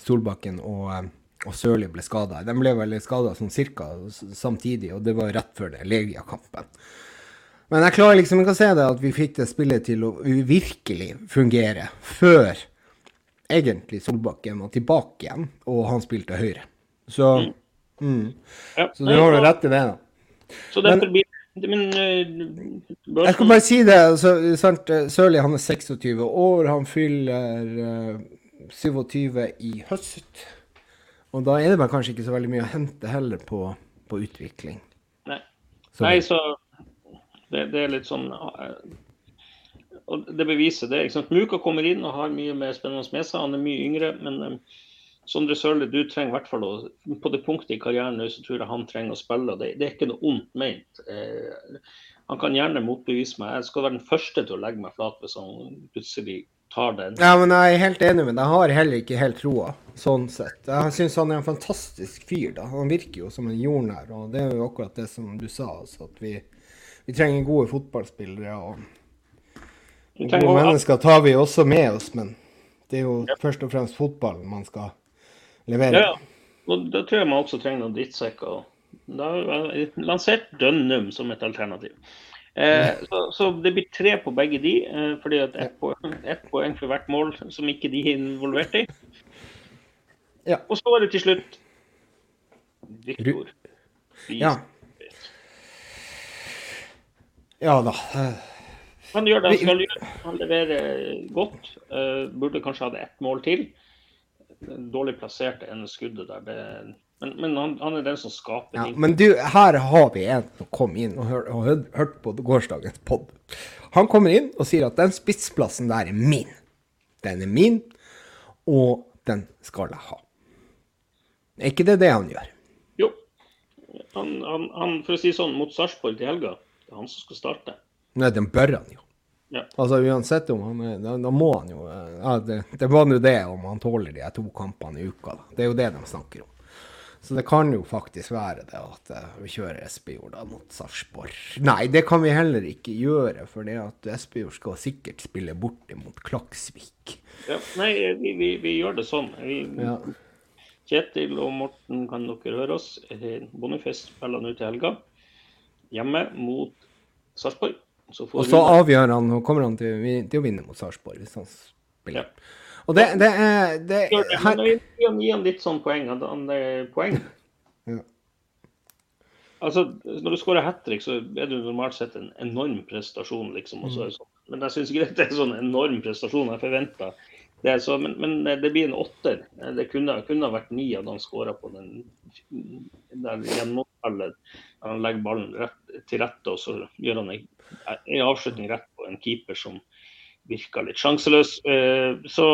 Solbakken og, eh, og Sørli ble skada. De ble vel skada sånn cirka samtidig, og det var rett før det Legia-kampen. Men jeg klarer liksom ikke å se det at vi fikk det spillet til å virkelig fungere før egentlig Solbakken var tilbake igjen, og han spilte høyre. Så, mm. Ja, så du har jo rett i det. da. Så derfor blir men, eh, Jeg skal bare si det. Så, sant, Sørli han er 26 år. Han fyller eh, 27 i høst. Og da er det kanskje ikke så veldig mye å hente heller på, på utvikling. Nei. Så- Nei, så det, det er litt sånn eh, Og det beviser det. ikke sant? Muka kommer inn og har mye mer spennende med seg. Han er mye yngre, men um, Sondre Sørli, du trenger i hvert fall å På det punktet i karrieren nå, så tror jeg han trenger å spille. Det, det er ikke noe ondt ment. Eh, han kan gjerne motbevise meg. Jeg skal være den første til å legge meg flat hvis han plutselig tar den. Ja, men jeg er helt enig med deg. Jeg har heller ikke helt troa, sånn sett. Jeg syns han er en fantastisk fyr, da. Han virker jo som en jordnær, og det er jo akkurat det som du sa, altså, at vi, vi trenger gode fotballspillere. og Gode mennesker tar vi også med oss, men det er jo først og fremst fotballen man skal levere. Ja, og da tror jeg man også trenger noen drittsekker. Da lansert Dønnum som et alternativ. Eh, så, så det blir tre på begge de, eh, fordi at ett poeng, et poeng for hvert mål som ikke de er involvert i. Ja. Og så er det til slutt Viktor. Ja. Ja da. Han gjør det han skal gjøre. Han leverer godt. Eh, burde kanskje hatt ett mål til. Dårlig plassert enn ene skuddet der. Det, men men han, han er den som skaper Ja, ting. men du, her har vi en som kom inn og hør- og hørt hørt på gårsdagens pod. Han kommer inn og sier at den spissplassen der er min. Den er min, og den skal jeg ha. Er ikke det det han gjør? Jo. Han, han, han, for å si sånn, mot Sarpsborg til helga, det er han som skal starte. Nei, den bør han jo. Ja. Altså Uansett om han er Da, da må han jo eh, ja, det, det var nå det om han tåler de to kampene i uka. da. Det er jo det de snakker om. Så det kan jo faktisk være det at eh, vi kjører Espejord mot Sarpsborg. Nei, det kan vi heller ikke gjøre, for det at Espejord skal sikkert spille borte mot Klaksvik. Ja. Nei, vi, vi, vi gjør det sånn. Vi, Ja. Kjetil og Morten, kan dere høre oss? Eh, Boniface spiller nå til helga. Hjemme mot Sarpsborg. Så Og så avgjør han og kommer han til, til å vinne mot Sarpsborg hvis han spiller. Ja. Og det, det er det, her, gi han, litt sånn poeng. Han, poeng. Ja. Altså, Når du skårer hat trick, så er det normalt sett en enorm prestasjon. liksom. Det sånn. Men jeg syns ikke det er en sånn enorm prestasjon jeg forventa. Det så, men, men det blir en åtter. Det kunne, kunne ha vært ni hadde han skåra på den den gjennomfallet. Han legger ballen rett, til rette, og så gjør han en, en avslutning rett på en keeper som virker litt sjanseløs. Eh, Så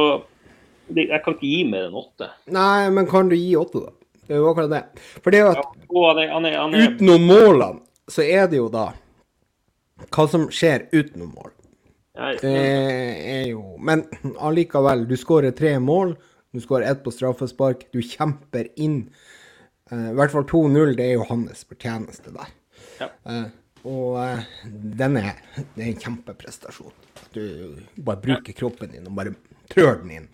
jeg kan ikke gi mer enn åtte. Nei, men kan du gi åtte, da? Det er jo akkurat det. For det er jo at Ja, han er, han er, han er, utenom målene, så er det jo da hva som skjer utenom mål. Det er jo Men allikevel, du skårer tre mål. Du skårer ett på straffespark. Du kjemper inn I hvert fall 2-0. Det er jo hans fortjeneste der. Ja. Eh, og eh, den er, det er en kjempeprestasjon. At du bare bruker kroppen din og bare trør den inn.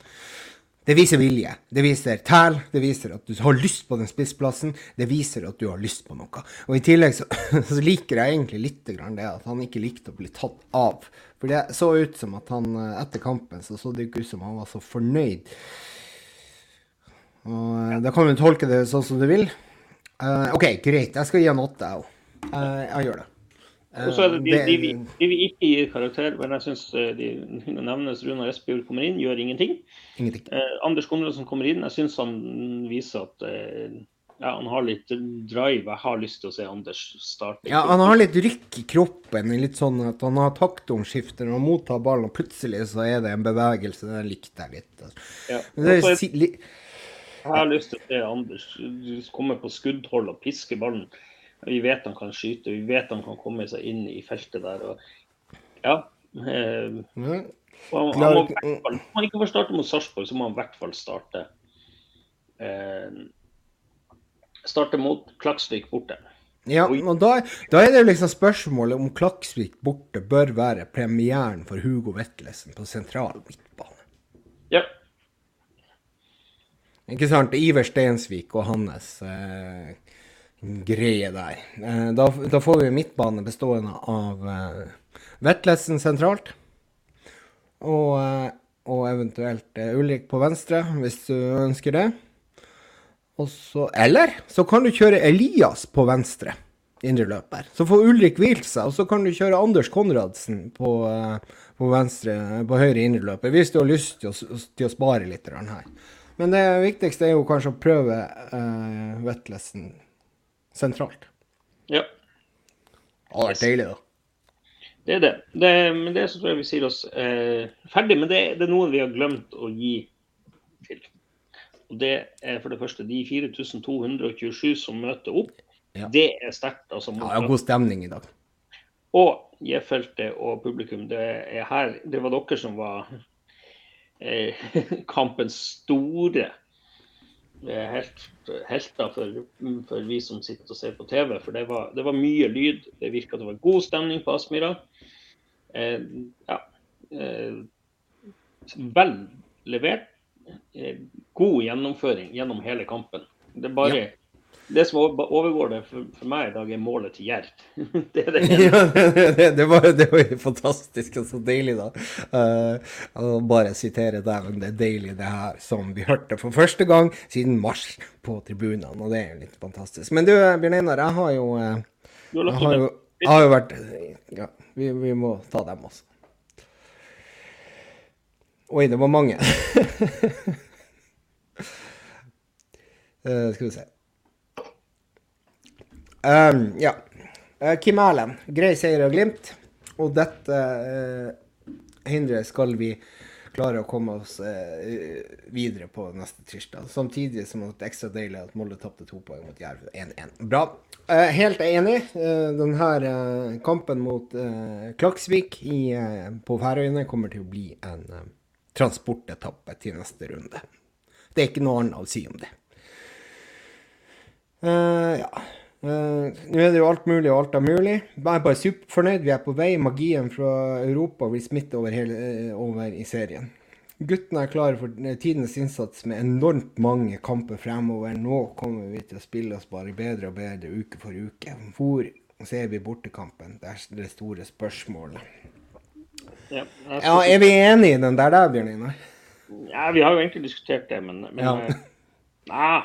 Det viser vilje. Det viser tæl. Det viser at du har lyst på den spissplassen. Det viser at du har lyst på noe. Og i tillegg så, så liker jeg egentlig litt grann det at han ikke likte å bli tatt av. For det så ut som at han eh, etter kampen så så det ikke ut som han var så fornøyd. Og eh, da kan du tolke det sånn som du vil. Uh, OK, greit. Jeg skal gi han åtte, jeg òg. jeg gjør det. Eh, Og så er det de, det- de, vi, de vi ikke gir karakter, men jeg syns de nevnes Runar Espejord kommer inn, gjør ingenting. Ingenting. Eh, Anders Konradsen kommer inn. Jeg syns han viser at eh, ja, han har litt drive. Jeg har lyst til å se Anders starte. Ja, han har litt rykk i kroppen. Litt sånn at han har taktomskifter når han mottar ballen, og plutselig så er det en bevegelse. Den likte jeg litt. altså. Ja. Men det er Jeg har lyst til å se Anders komme på skuddhold og piske ballen. Vi vet han kan skyte, vi vet han kan komme seg inn i feltet der. Og, ja. Eh, mm. og han, må, fall- Om han ikke får starte mot Sarpsborg, så må han i hvert fall starte eh, Starte mot Klaksvik borte. Ja, og da, da er det jo liksom spørsmålet om Klaksvik borte bør være premieren for Hugo Vetlesen på sentral midtbane. Ja. Ikke sant? Iver Stensvik og hans eh, greie der. Eh, da, da, får vi midtbane bestående av eh, Vetlesen sentralt. Og, eh, og eventuelt eh, Ulrik på venstre, hvis du ønsker det. Så, eller så kan du kjøre Elias på venstre indreløper. Så får Ulrik hvilt seg, og så kan du kjøre Anders Konradsen på, uh, på, venstre, på høyre indreløper, hvis du har lyst til å, til å spare litt her. Men det viktigste er jo kanskje å prøve uh, Vetlesen sentralt. Ja. Det er deilig, da. Det er det. det men det så tror jeg vi sier oss eh, ferdig. Men det, det, er noen vi har glemt å gi til. Og Det er for det første de 4227 som møter opp. Ja. Det er sterkt. Altså, ja, god stemning i dag. Og J-feltet og publikum. Det er her Det var dere som var eh, kampens store eh, helt, helter for, for, vi som sitter og ser på TV. For det var, det var mye lyd. Det virka det var god stemning på Aspmyra. Eh, ja. Eh, vel levert. Eh, god gjennomføring gjennom hele kampen. Det er bare ja. Det som overgår det for, for, meg i dag, er målet til Jerv. det, det, ja, det, det, var, det var fantastisk og så deilig, da. Uh, bare sitere deg, men det er deilig det her som vi hørte for første gang siden mars på tribunene. Og det er jo litt fantastisk. Men du, Bjørn Einar, jeg har jo, uh, jeg har jo, jeg har jo vært Ja, vi, vi må ta dem også. Oi, det var mange. uh, skal vi se. Um, ja. Uh, Kim Erlend, grei seier av Glimt. Og dette uh, hinderet skal vi klare å komme oss videre på neste tirsdag. Samtidig som det er ekstra deilig at Molde tapte to poeng mot Jerv 1-1. Bra. helt enig. denne kampen mot Klaksvik i, på Færøyene kommer til å bli en transportetappe til neste runde. Det er ikke noe annet å si om det. Uh, ja. Uh, nå er det jo alt mulig og alt er mulig. Jeg er bare superfornøyd. Vi er på vei. Magien fra Europa vil smitte over, hele, uh, over i serien. Guttene er klare for tidenes innsats med enormt mange kamper fremover. Nå kommer vi til å spille oss bare bedre og bedre uke for uke. Hvor ser vi bortekampen? Det er det store spørsmålet. Ja, ja, er vi enige i den der, der Bjørn Einar? Ja, vi har jo egentlig diskutert det, men, men ja. Eh, nei.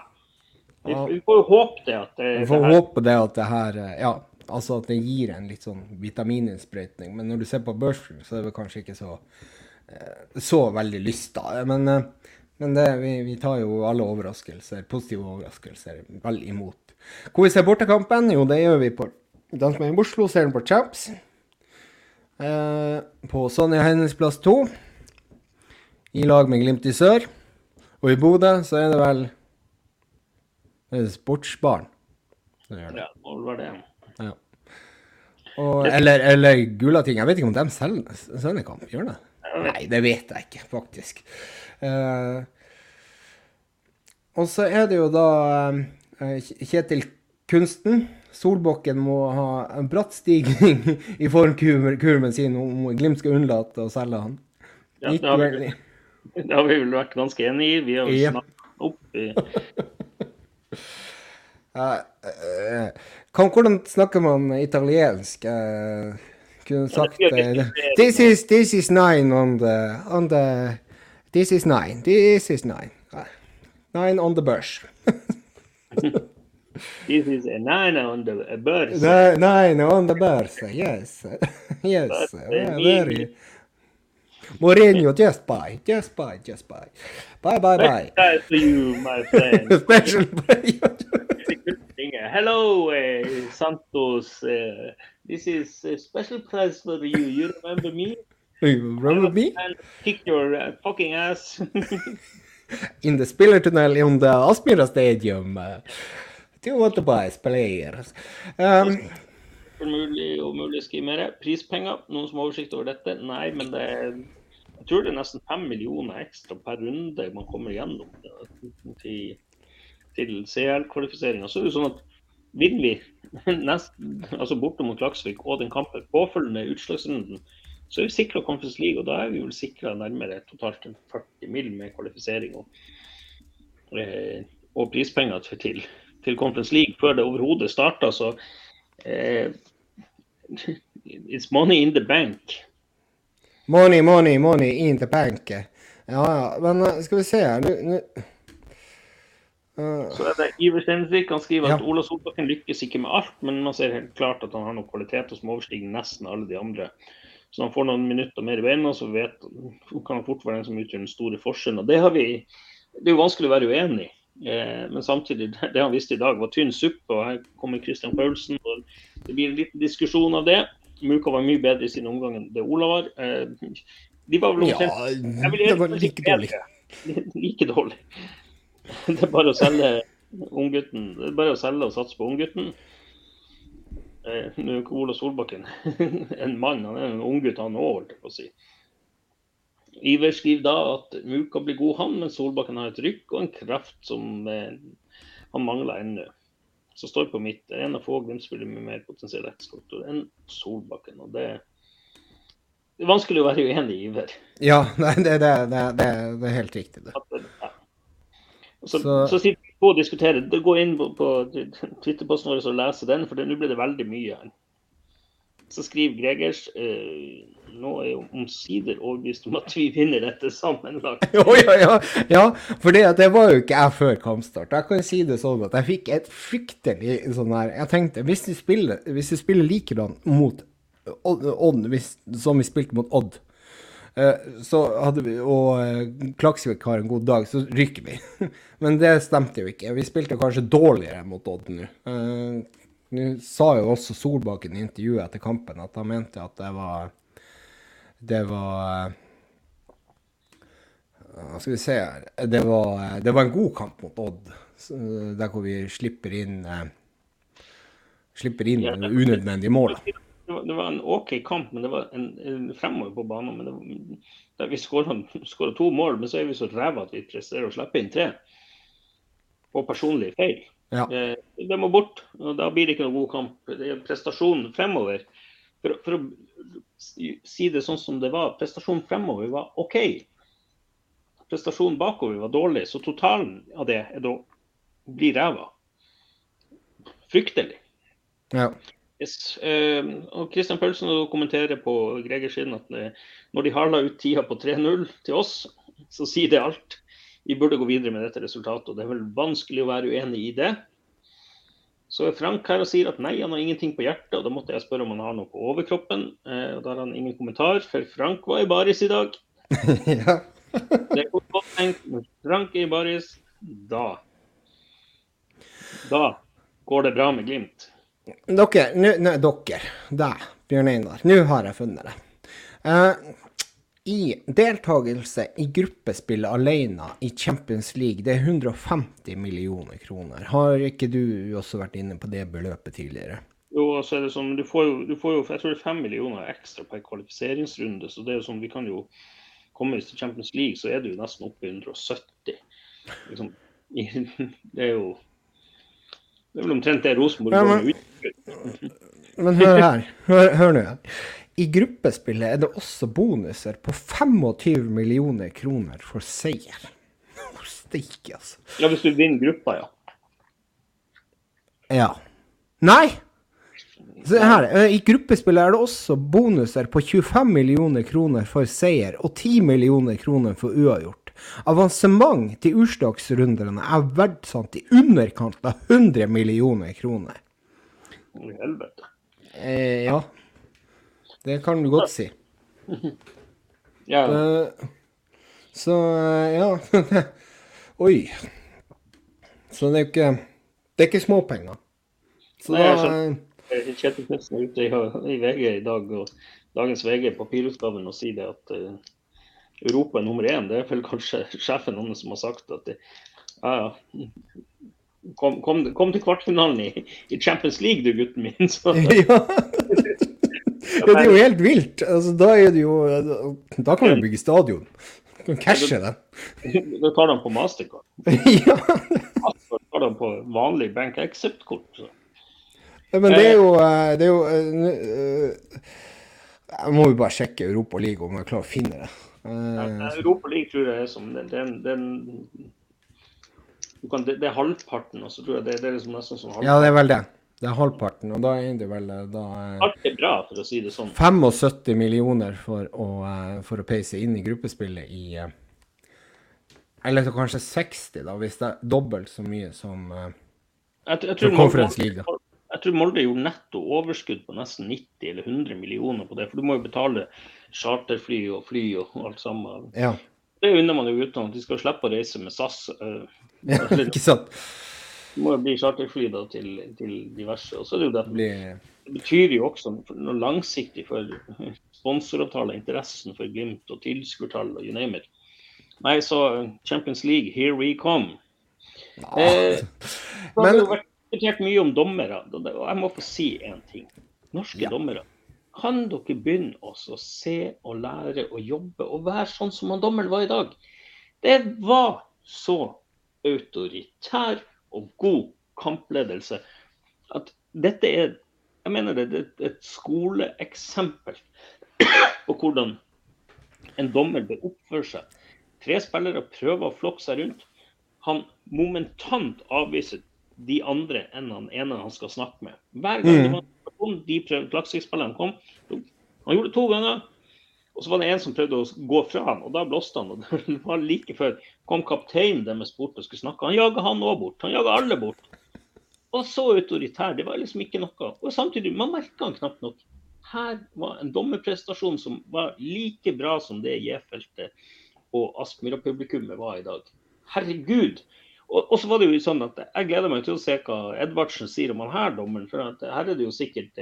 Vi, får jo håpe det at det, Vi får det håpe det at det her eh, Ja, altså at det gir en litt sånn vitamininnsprøytning. Men når du ser på børsen, så er det kanskje ikke så, eh, så veldig lyst, da. Men, men det, vi, vi, tar jo alle overraskelser, positive overraskelser, vel imot. Hvor vi ser bortekampen? Jo, det gjør vi på den som er i Oslo, ser den på Champs. Eh, på Sonja Hennes plass to, i lag med Glimt i sør. Og i Bodø så er det vel det Sportsbarn som gjør det. Ja, det var det. Ja. Og, eller, eller Gulating. Jeg vet ikke om de sender kamp, gjør det? Nei, det vet jeg ikke, faktisk. Uh, og så er det jo da uh, Kjetil Kunsten Solbakken må ha en bratt stigning i formkurven sin om Glimt skal unnlate å selge han. Ja, det har, vi, det har vi vel vært ganske enig i. Vi har jo ja. snakket opp i Hvordan snakker man italiensk? Uh, kunne sagt uh, this, is, this is nine on the, on the This is nine. This is nine. Nine on the bush. This is a nine on the birds. Nine on the birds, yes. yes, very. Mourinho, just buy, just buy, just buy. Bye, bye, bye. Nice to you, my friend. Special Hello, uh, Santos. Uh, this is a special prize for you. You remember me? You remember me? Kick your uh, fucking ass. In the Spiller Tunnel in the Aspmyra Stadium. Do you want to buy players? Um, mulig og mulig å skrive mer. Prispenger, noen som har oversikt over dette? Nei, men det er, jeg tror det er nesten fem millioner ekstra per runde man kommer gjennom til, til CL-kvalifiseringa. Så er det sånn at vinner vi nesten, altså borte mot Klaksvik og den kampen påfølgende utslagsrunden, så er vi sikra Conference League. Og da er vi vel sikra nærmere totalt 40 mill. med kvalifisering og, eh, og prispenger til, til Conference League før det overhodet starta. Så eh, it's money in the bank. Money, money, money in the bank. Ja, ja. Men uh, skal vi se her Nå uh, Så er det Iver Stensvik. Han skriver at Ja. Ola Solbakken lykkes ikke med alt, men man ser helt klart at han har noen kvaliteter som overstiger nesten alle de andre. Så når han får noen minutter mer i beina, så vet, kan han fort være den som utgjør den store forskjellen. Og det har vi Det er jo vanskelig å være uenig i. Eh, men samtidig, det han visste i dag, var tynn suppe. Og her kommer Christian Paulsen. og Det blir en liten diskusjon av det. Muka var mye bedre i sin omgang enn det Ola var. Eh, de var vel omtrent ja, det var like dårlig. Like dårlig. Det er bare å selge unggutten. Det er bare å selge og satse på unggutten. Eh, Nå er ikke Ola Solbakken en mann, han er en unggutt han òg, holdt jeg på å si. Iver skriver da at Muka blir god, han, men Solbakken har et rykk og en kraft som eh, han mangler ennå. Så står på mitt. Er en av få Glimt-spillere med mer potensiell eksportor enn Solbakken. og det det er vanskelig å være uenig i Iver. Ja, nei, det, det, det, det, det er helt riktig, det. Ja. Så, Så- så, sitter vi på og diskuterer. Det- Gå inn på, på Twitter-posten vår og lese den, for nå blir det veldig mye her. Så skriver Gregers eh, nå er jeg omsider overbevist om at vi vinner dette sammenlagt. Ja, ja, ja, for det, var jo ikke jeg før kampstart. Jeg kan si det sånn at jeg fikk et fryktelig sånn her Jeg tenkte, hvis vi spiller, hvis vi spiller likedan mot Odd, hvis, som vi spilte mot Odd, eh, så hadde vi, og eh, Klaksvik har en god dag, så ryker vi. Men det stemte jo ikke. Vi spilte kanskje dårligere mot Odd nå. Eh, Nå sa jo også Solbakken i intervjuet etter kampen at han mente at det var Det var hva skal vi se her det var, det var en god kamp mot Odd, der hvor vi slipper inn eh, Slipper inn Ja. unødvendige mål. Det var, det var en OK kamp, men det var en, en fremover på banen. Men det var, der vi skåra to mål, men så er vi så ræva at vi presterer å slippe inn tre. På personlig feil. Ja. Eh, Det må bort, og da blir det ikke noen god kamp. Det er prestasjonen fremover. For, for å si det sånn som det var, prestasjonen fremover var OK. Prestasjonen bakover var dårlig, så totalen av det er da blir ræva. Fryktelig. Ja. Yes. Eh, og Christian Pølsen kommenterer på Gregers sin at eh, når de harla ut tida på 3-0 til oss, så sier det alt. Vi burde gå videre med dette resultatet, og det er vel vanskelig å være uenig i det. Så er Frank her og sier at nei, han har ingenting på hjertet, og da måtte jeg spørre om han har noe på overkroppen. Eh, og Da har han ingen kommentar, for Frank var i baris i dag. ja. Det er godt tenkt, men Frank er i baris, da Da går det bra med Glimt. Dere, nå, dere, deg, Bjørn Einar, nå har jeg funnet det. Eh, I deltakelse i gruppespill alene i Champions League, det er 150 millioner kroner. Har ikke du også vært inne på det beløpet tidligere? Jo, altså er det sånn, du får jo, du får jo jeg tror det er fem millioner ekstra per kvalifiseringsrunde. så det er jo sånn, vi kan jo komme til Champions League, så er det jo nesten oppe i 170. Liksom, det er jo det er vel omtrent det Rosenborg Ja, men-. Men hør her. Hør, hør nå. I gruppespillet er det også bonuser på 25 millioner kroner for seier. Steike, altså. Ja, hvis du vinner gruppa, ja. Ja. Nei! Se her. eh, I gruppespillet er det også bonuser på 25 millioner kroner for seier og 10 millioner kroner for uavgjort. Avansement til utslagsrundene er verdsatt i underkant av 100 millioner kroner. Helvete. Eh, ja. Det kan du godt si. Ja, Uh, så eh, ja Oi. Så det er jo ikke Det er ikke småpenger. Så Nei, da skjønner. Kjetil Knutsen er ute i, i VG i dag, og dagens VG, papirutgaven, og sier det at eh, Europa er nummer én. Det er vel kanskje sjefen hans som har sagt at det, ja, ja. Kom, kom, kom til kvartfinalen i, i Champions League, du gutten min. Så, ja. Ja, det er jo helt vilt. Altså, da det jo Da kan du bygge stadion. Du kan cashe den. da tar de på Mastercard. ja. Mastercard tar de på vanlig Bank Accept-kort. men det er jo, eh, det er jo eh, eh, Jeg må jo bare sjekke Europa League om jeg klarer å finne det. Eh, Europa League tror jeg er som den, den, den kan, det, det er halvparten, og så tror jeg det, det er liksom nesten som halvparten. ja, det er vel det. Det er halvparten, og da er det vel eh, da eh, Alt er bra, for å si det sånn. 75 millioner for å, eh, for å peise inn i gruppespillet i Eller så kanskje 60, da, hvis det er dobbelt så mye som Jeg, jeg, tror Conference League, da. Jeg tror Molde gjorde netto overskudd på nesten 90 eller 100 millioner på det. For du må jo betale charterfly og fly og alt sammen. Ja. Det unner man jo uten at de skal slippe å reise med SAS. ja ikke sant? Det må jo bli charterfly da til, til diverse. Og så er det jo det Det Det betyr jo også noe langsiktig for sponsoravtaler, interessen for Glimt og tilskuertall og you name it. Nei, så Champions League, here we come. Eh, det har Men- jo vært diskutert mye om dommere, og jeg må få si én ting. Norske Ja. dommere, kan dere begynne også å se og lære og jobbe og være sånn som han dommeren var i dag? Det var så autoritær og god kampledelse at dette er jeg mener det, det er et skoleeksempel på hvordan en dommer bør oppføre seg. Tre spillere prøver å flokke seg rundt. Han momentant avviser de andre enn han ene han skal snakke med. Hver gang mm. de, en de kom, han gjorde det to ganger. Og så var det en som prøvde å gå fra han, og da blåste han. og det var like før kom kapteinen deres bort og skulle snakke. Han jaga han òg bort. Han jaga alle bort. Og så autoritær. Det var liksom ikke noe. Og samtidig, man merka han knapt nok. Her var en dommerprestasjon som var like bra som det J-feltet og Aspmyra-publikummet var i dag. Herregud! Og, så var det jo sånn at jeg gleder meg til å se hva Edvardsen sier om han her dommeren. For her er det jo sikkert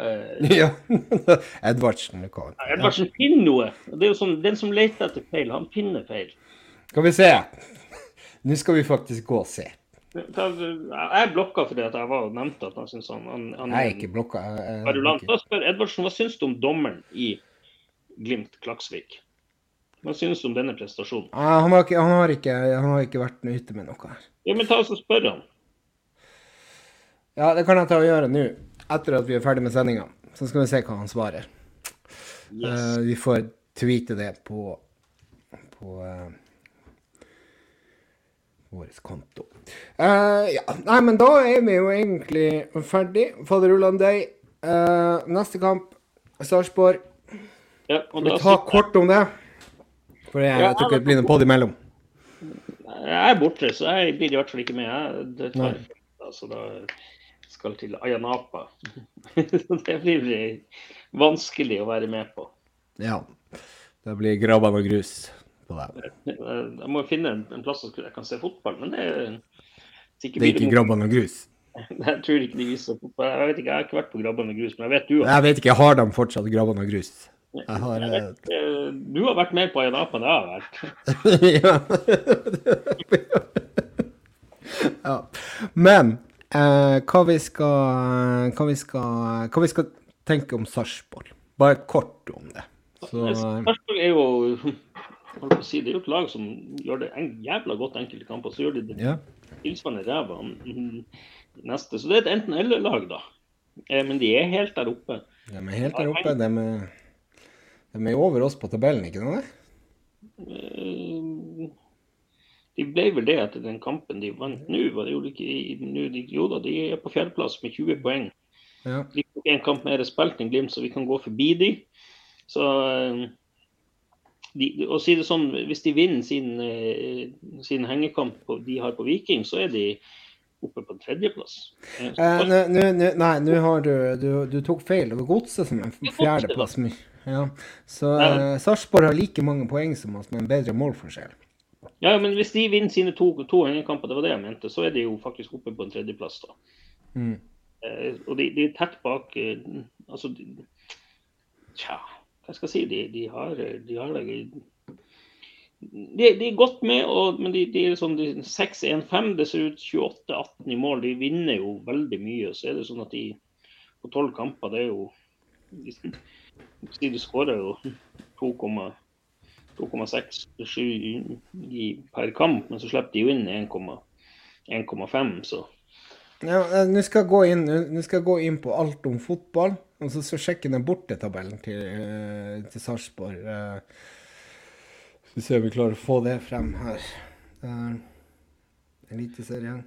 eh, Ja. Edvardsen. Kom. Edvardsen finner noe. Det er jo sånn, Den som leter etter feil, han finner feil. Skal vi se. Nå skal vi faktisk gå og se. Jeg blokka fordi at jeg var og nevnte at han syns han, han, han er ikke blokka. Da spør Edvardsen hva syns du om dommeren i Glimt-Klaksvik? Hva synes du om denne prestasjonen? Ah, Han har, ikke, han, har ikke, han har ikke vært ute med noe her. Ja, men ta oss og spør han. Ja, det kan jeg ta og gjøre nå, etter at vi er ferdig med sendinga. Så skal vi se hva han svarer. Yes. Uh, vi får tweete det på, på uh, vår konto. Uh, ja, nei, men da er vi jo egentlig ferdig. Fader Ulland Day. Uh, neste kamp, Sarpsborg. Ja, Skal vi ta kort om det? For jeg, Ja, jeg tror ikke det blir noe på det imellom. Jeg er borte, så jeg blir i hvert fall ikke med. Jeg det tar, altså, da skal til Ayanapa. Så det blir vanskelig å være med på. Ja. Det blir grabba og grus på deg. Jeg må finne en, plass hvor jeg kan se fotball, men det er sikkert Det er ikke grabba og grus. Jeg tror ikke de viser fotball. Jeg vet ikke, jeg har ikke vært på Grabban og grus, men jeg vet du har. Jeg vet ikke, har de fortsatt grabba og grus? Jeg har Jeg vet, eh, du har vært mer på Ayanapa enn jeg har vært. ja. Men eh, hva, vi skal, hva, vi skal, hva vi skal tenke om Sarpsborg? Bare kort om det. Eh, Sarpsborg er jo si, det er jo et lag som gjør det en jævla godt enkelte kamper. Så gjør de det ja. tilsvarende ræva mm, neste. Så det er et enten-eller-lag, da. Eh, Men de er helt der oppe. De er helt der oppe. De er, de er over oss på tabellen, ikke sant? De ble vel det etter den kampen de vant nå. var det jo ikke Jo da, de er på fjerdeplass med 20 poeng. Ja. De tok en kamp mer spilt enn Glimt, så vi kan gå forbi de. Så de, å si det sånn, Hvis de vinner sin, eh, sin hengekamp på, de har på Viking, så er de oppe på tredjeplass. Eh, Eh, nei, nå har du, du Du tok feil. Det var Godset som er fjerdeplass. Ja. Så eh, Sarpsborg har like mange poeng som oss, med en bedre målforskjell. Ja, men hvis de vinner sine to, to hengekamper, det var det jeg mente, så er de jo faktisk oppe på en tredjeplass. da. Mm. Eh, og de, de er tett bak eh, Altså, de, tja, hva skal jeg si? De, de har De, har, de, de er godt med, og, men de, er sånn 6-1-5. Det ser ut 28-18 i mål. De vinner jo veldig mye. Så er det sånn at de på tolv kamper, det er jo De, de skårer jo 2,6 2,67 i- per kamp, men så slipper de jo inn 1,5, så Ja, eh, Nå skal, jeg gå inn- på alt om fotball, og så jeg sjekke den bortetabellen til, eh, til Sarpsborg. Eh, Skal vi se om vi klarer å få det frem her. Eliteserien.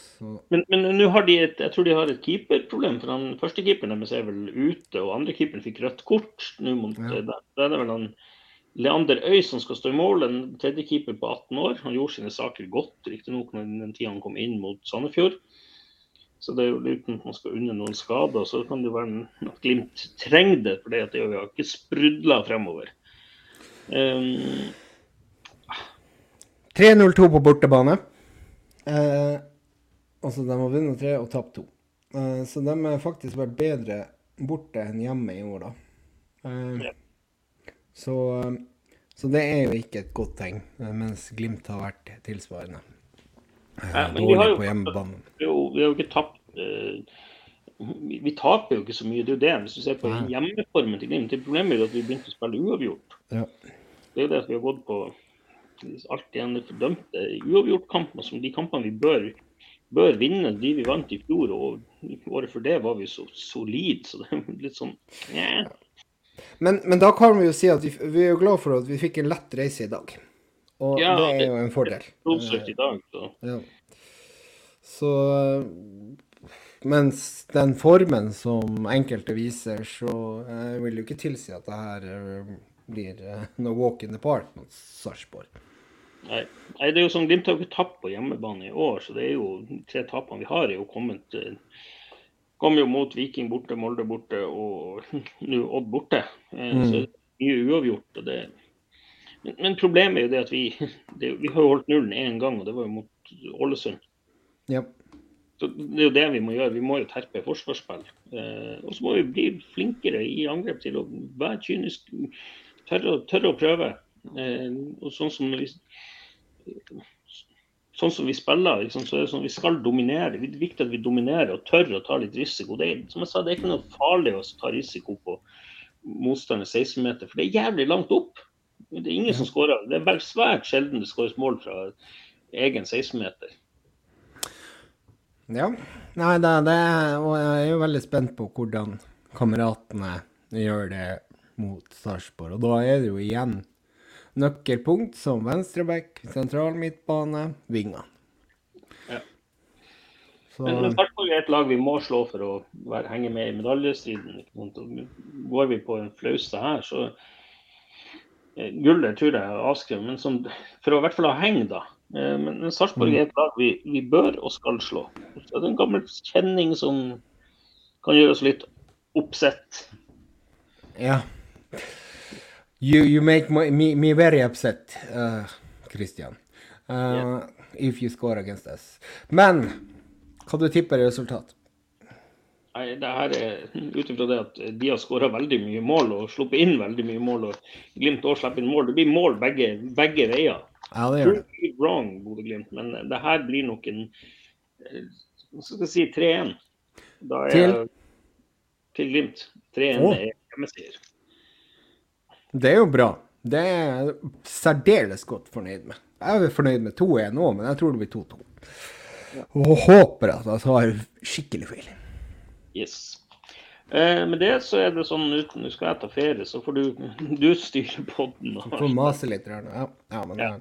Så Men, men nå har de et, jeg tror de har et keeperproblem. for han Første keeperen deres er vel ute, og andre keeperen fikk rødt kort. nå mot, Ja. der, der er det vel han Leander Øy som skal stå i mål, en tredje keeper på 18 år. Han gjorde sine saker godt, riktignok den tida han kom inn mot Sandefjord. Så det er jo uten at man skal unne noen skader. Så kan det jo være at Glimt trenger det, for det har ikke sprudla fremover. Um, 3-0-2 på bortebane. Eh, altså, de har vunnet tre og tapt to. Eh, så de har faktisk vært bedre borte enn hjemme i år, da. Eh, Ja. Så, eh, så det er jo ikke et godt tegn, eh, mens Glimt har vært tilsvarende. Eh, Ja, men har jo- på hjemmebane. vi har jo, vi har jo ikke tapt vi, taper jo ikke så mye, det er jo det. Hvis du ser på hjemmeformen til Glimt, det problemet er jo at vi begynte å spille uavgjort. Ja. Det er jo det at vi har gått på alt igjen det fordømte uavgjortkamper, som de kampene vi bør, bør vinne. De vi vant i fjor, og året før det var vi så solide, så det er litt sånn yeah. Men, men da kan vi jo si at vi, vi er jo glad for at vi fikk en lett reise i dag. Og Ja, det er jo en fordel. Blodstøkt i dag. Så. Ja. Så Mens den formen som enkelte viser, så eh, vil jo ikke tilsi at det her eh, blir eh, noe walk in the park mot Sarpsborg. Nei. Nei, det er jo sånn, Glimt har ikke tapt på hjemmebane i år, så det er jo tre tapene vi har, er jo kommet eh, Kom jo mot Viking borte, Molde borte og nå Odd borte. Eh, Mm. Så mye uavgjort. og det men, men problemet er jo det at vi det, vi har holdt nullen én gang, og det var jo mot Ålesund. Yep. Så Det er jo det vi må gjøre. Vi må jo terpe forsvarsspill. Eh, og så må vi bli flinkere i angrep til å være kynisk, tørre, tørre å prøve. Eh, og sånn som vi Sånn som vi spiller, liksom, så er det sånn vi skal dominere. Det er viktig at vi dominerer og tør å ta litt risiko. Det er, som jeg sa, det er ikke noe farlig å ta risiko på motstander 16 meter, for det er jævlig langt opp. Det er ingen som skårer. Det er svært sjelden det skåres mål fra egen 16-meter. ja. Nei, det, det og jeg er jo veldig spent på hvordan kameratene gjør det mot Sarpsborg. Og da er det jo igjen nøkkelpunkt som venstreback, sentral midtbane, vinger. Ja. Så, Men, men Sarpsborg er et lag vi må slå for å være, henge med i medaljestriden. Går vi på en flause her, så eh, Gullet tror jeg er avskrevet, men som, for å i hvert fall ha heng, da. Eh, Men, men Sarpsborg er et lag vi, vi bør og skal slå. Så det er en gammel kjenning som kan gjøre oss litt oppsett. Ja. You, you make my, me, me very upset, uh, Christian. Uh, If you score against us. Men hva du tipper er resultat? Nei, det her er ut ifra det at de har skåra veldig mye mål og sluppet inn veldig mye mål. og Glimt òg slipper inn mål. Det blir mål begge, begge veier. Ja, det gjør det. Wrong, Bodø-Glimt, men det her blir nok en eh, Hva skal jeg si 3-1. Er Til? til Glimt. 3-1 Å. er hjemmeseier. Det er jo bra. Det er jeg særdeles godt fornøyd med. Jeg er fornøyd med 2-1 nå, men jeg tror det blir 2-2. Og håper at jeg tar skikkelig feil. Yes. Eh, med det så er det sånn at nå skal jeg ta ferie, så får du, du styre poden. Får mase litt. Ja, ja, men Ja.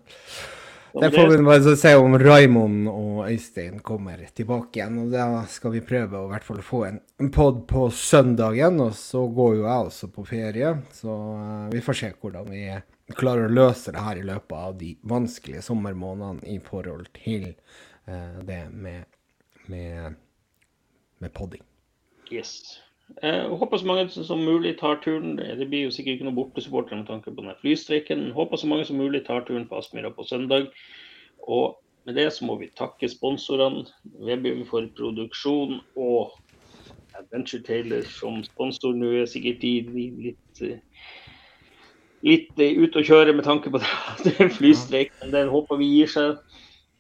Det får vi bare se om Raimond og Øystein kommer tilbake igjen. Og da skal vi prøve å i hvert fall få en, en pod på søndagen. Og så går jo jeg også på ferie, så eh, vi får se hvordan vi klarer å løse det her i løpet av de vanskelige sommermånedene i forhold til uh, det med, med, med podding. Yes. Eh, håper så mange som mulig tar turen. Det blir jo sikkert ikke noen bortesupportere med tanke på denne flystreiken. Håper så mange som mulig tar turen på Aspmyra på søndag. Og med det så må vi takke sponsorene. Webby for produksjon og Adventure Taylor som sponsor. Nå er sikkert de litt eh, litt eh, ute å kjøre med tanke på at det er flystreik, men den håper vi gir seg.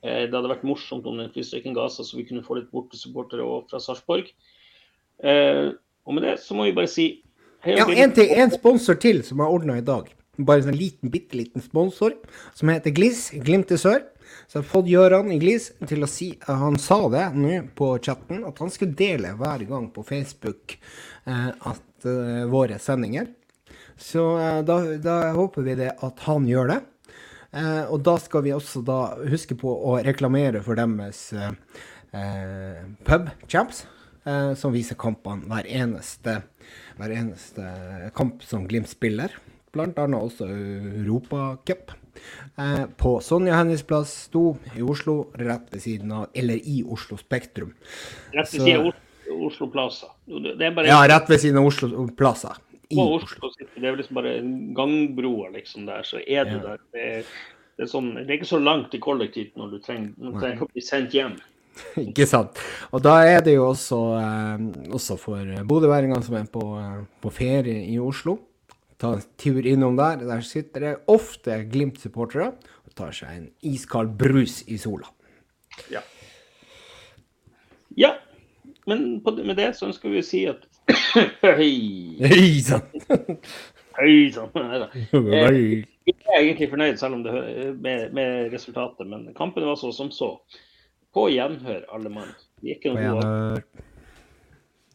Eh, Det hadde vært morsomt om den flystreiken ga seg, så vi kunne få litt bortesupportere òg fra Sarpsborg. Og med det så må vi bare si Ja, en, ting, en sponsor til som har ordna i dag. Bare en sånn liten, bitte liten sponsor som heter Gliss, Glimt i sør. Så jeg har fått Gøran Iglis til å si Han sa det nå på chatten, at han skulle dele hver gang på Facebook eh, at eh, våre sendinger. Så eh, da, da, håper vi det at han gjør det. Eh, og da skal vi også da huske på å reklamere for deres eh, eh, pubchamps, som viser kampene hver eneste, hver eneste kamp som Glimt spiller. Blant annet også Europacup eh, på Sonja Hennies plass sto i Oslo, rett ved siden av, eller i Oslo Spektrum. Rett ved siden av Oslo, Oslo Plaza. Bare, ja, rett ved siden av Oslo Plaza. På Oslo City. Det er liksom bare gangbroer liksom der, så er du ja. der. Det er, det, er sånn, det er, ikke så langt i kollektivt når du trenger, når du trenger å bli sendt hjem. ikke sant. Og da er det jo også, eh, også for bodøværingene som er på, eh, på ferie i Oslo ta en tur innom der. Der sitter det ofte Glimt-supportere og tar seg en iskald brus i sola. Ja. ja. Men på, med det så ønsker vi å si at Hei! Hei sann! Hei sann! Vi jeg er egentlig fornøyd selv om det, med, med resultatet, men kampen var så som så. På gjenhør, alle mann. På gjenhør.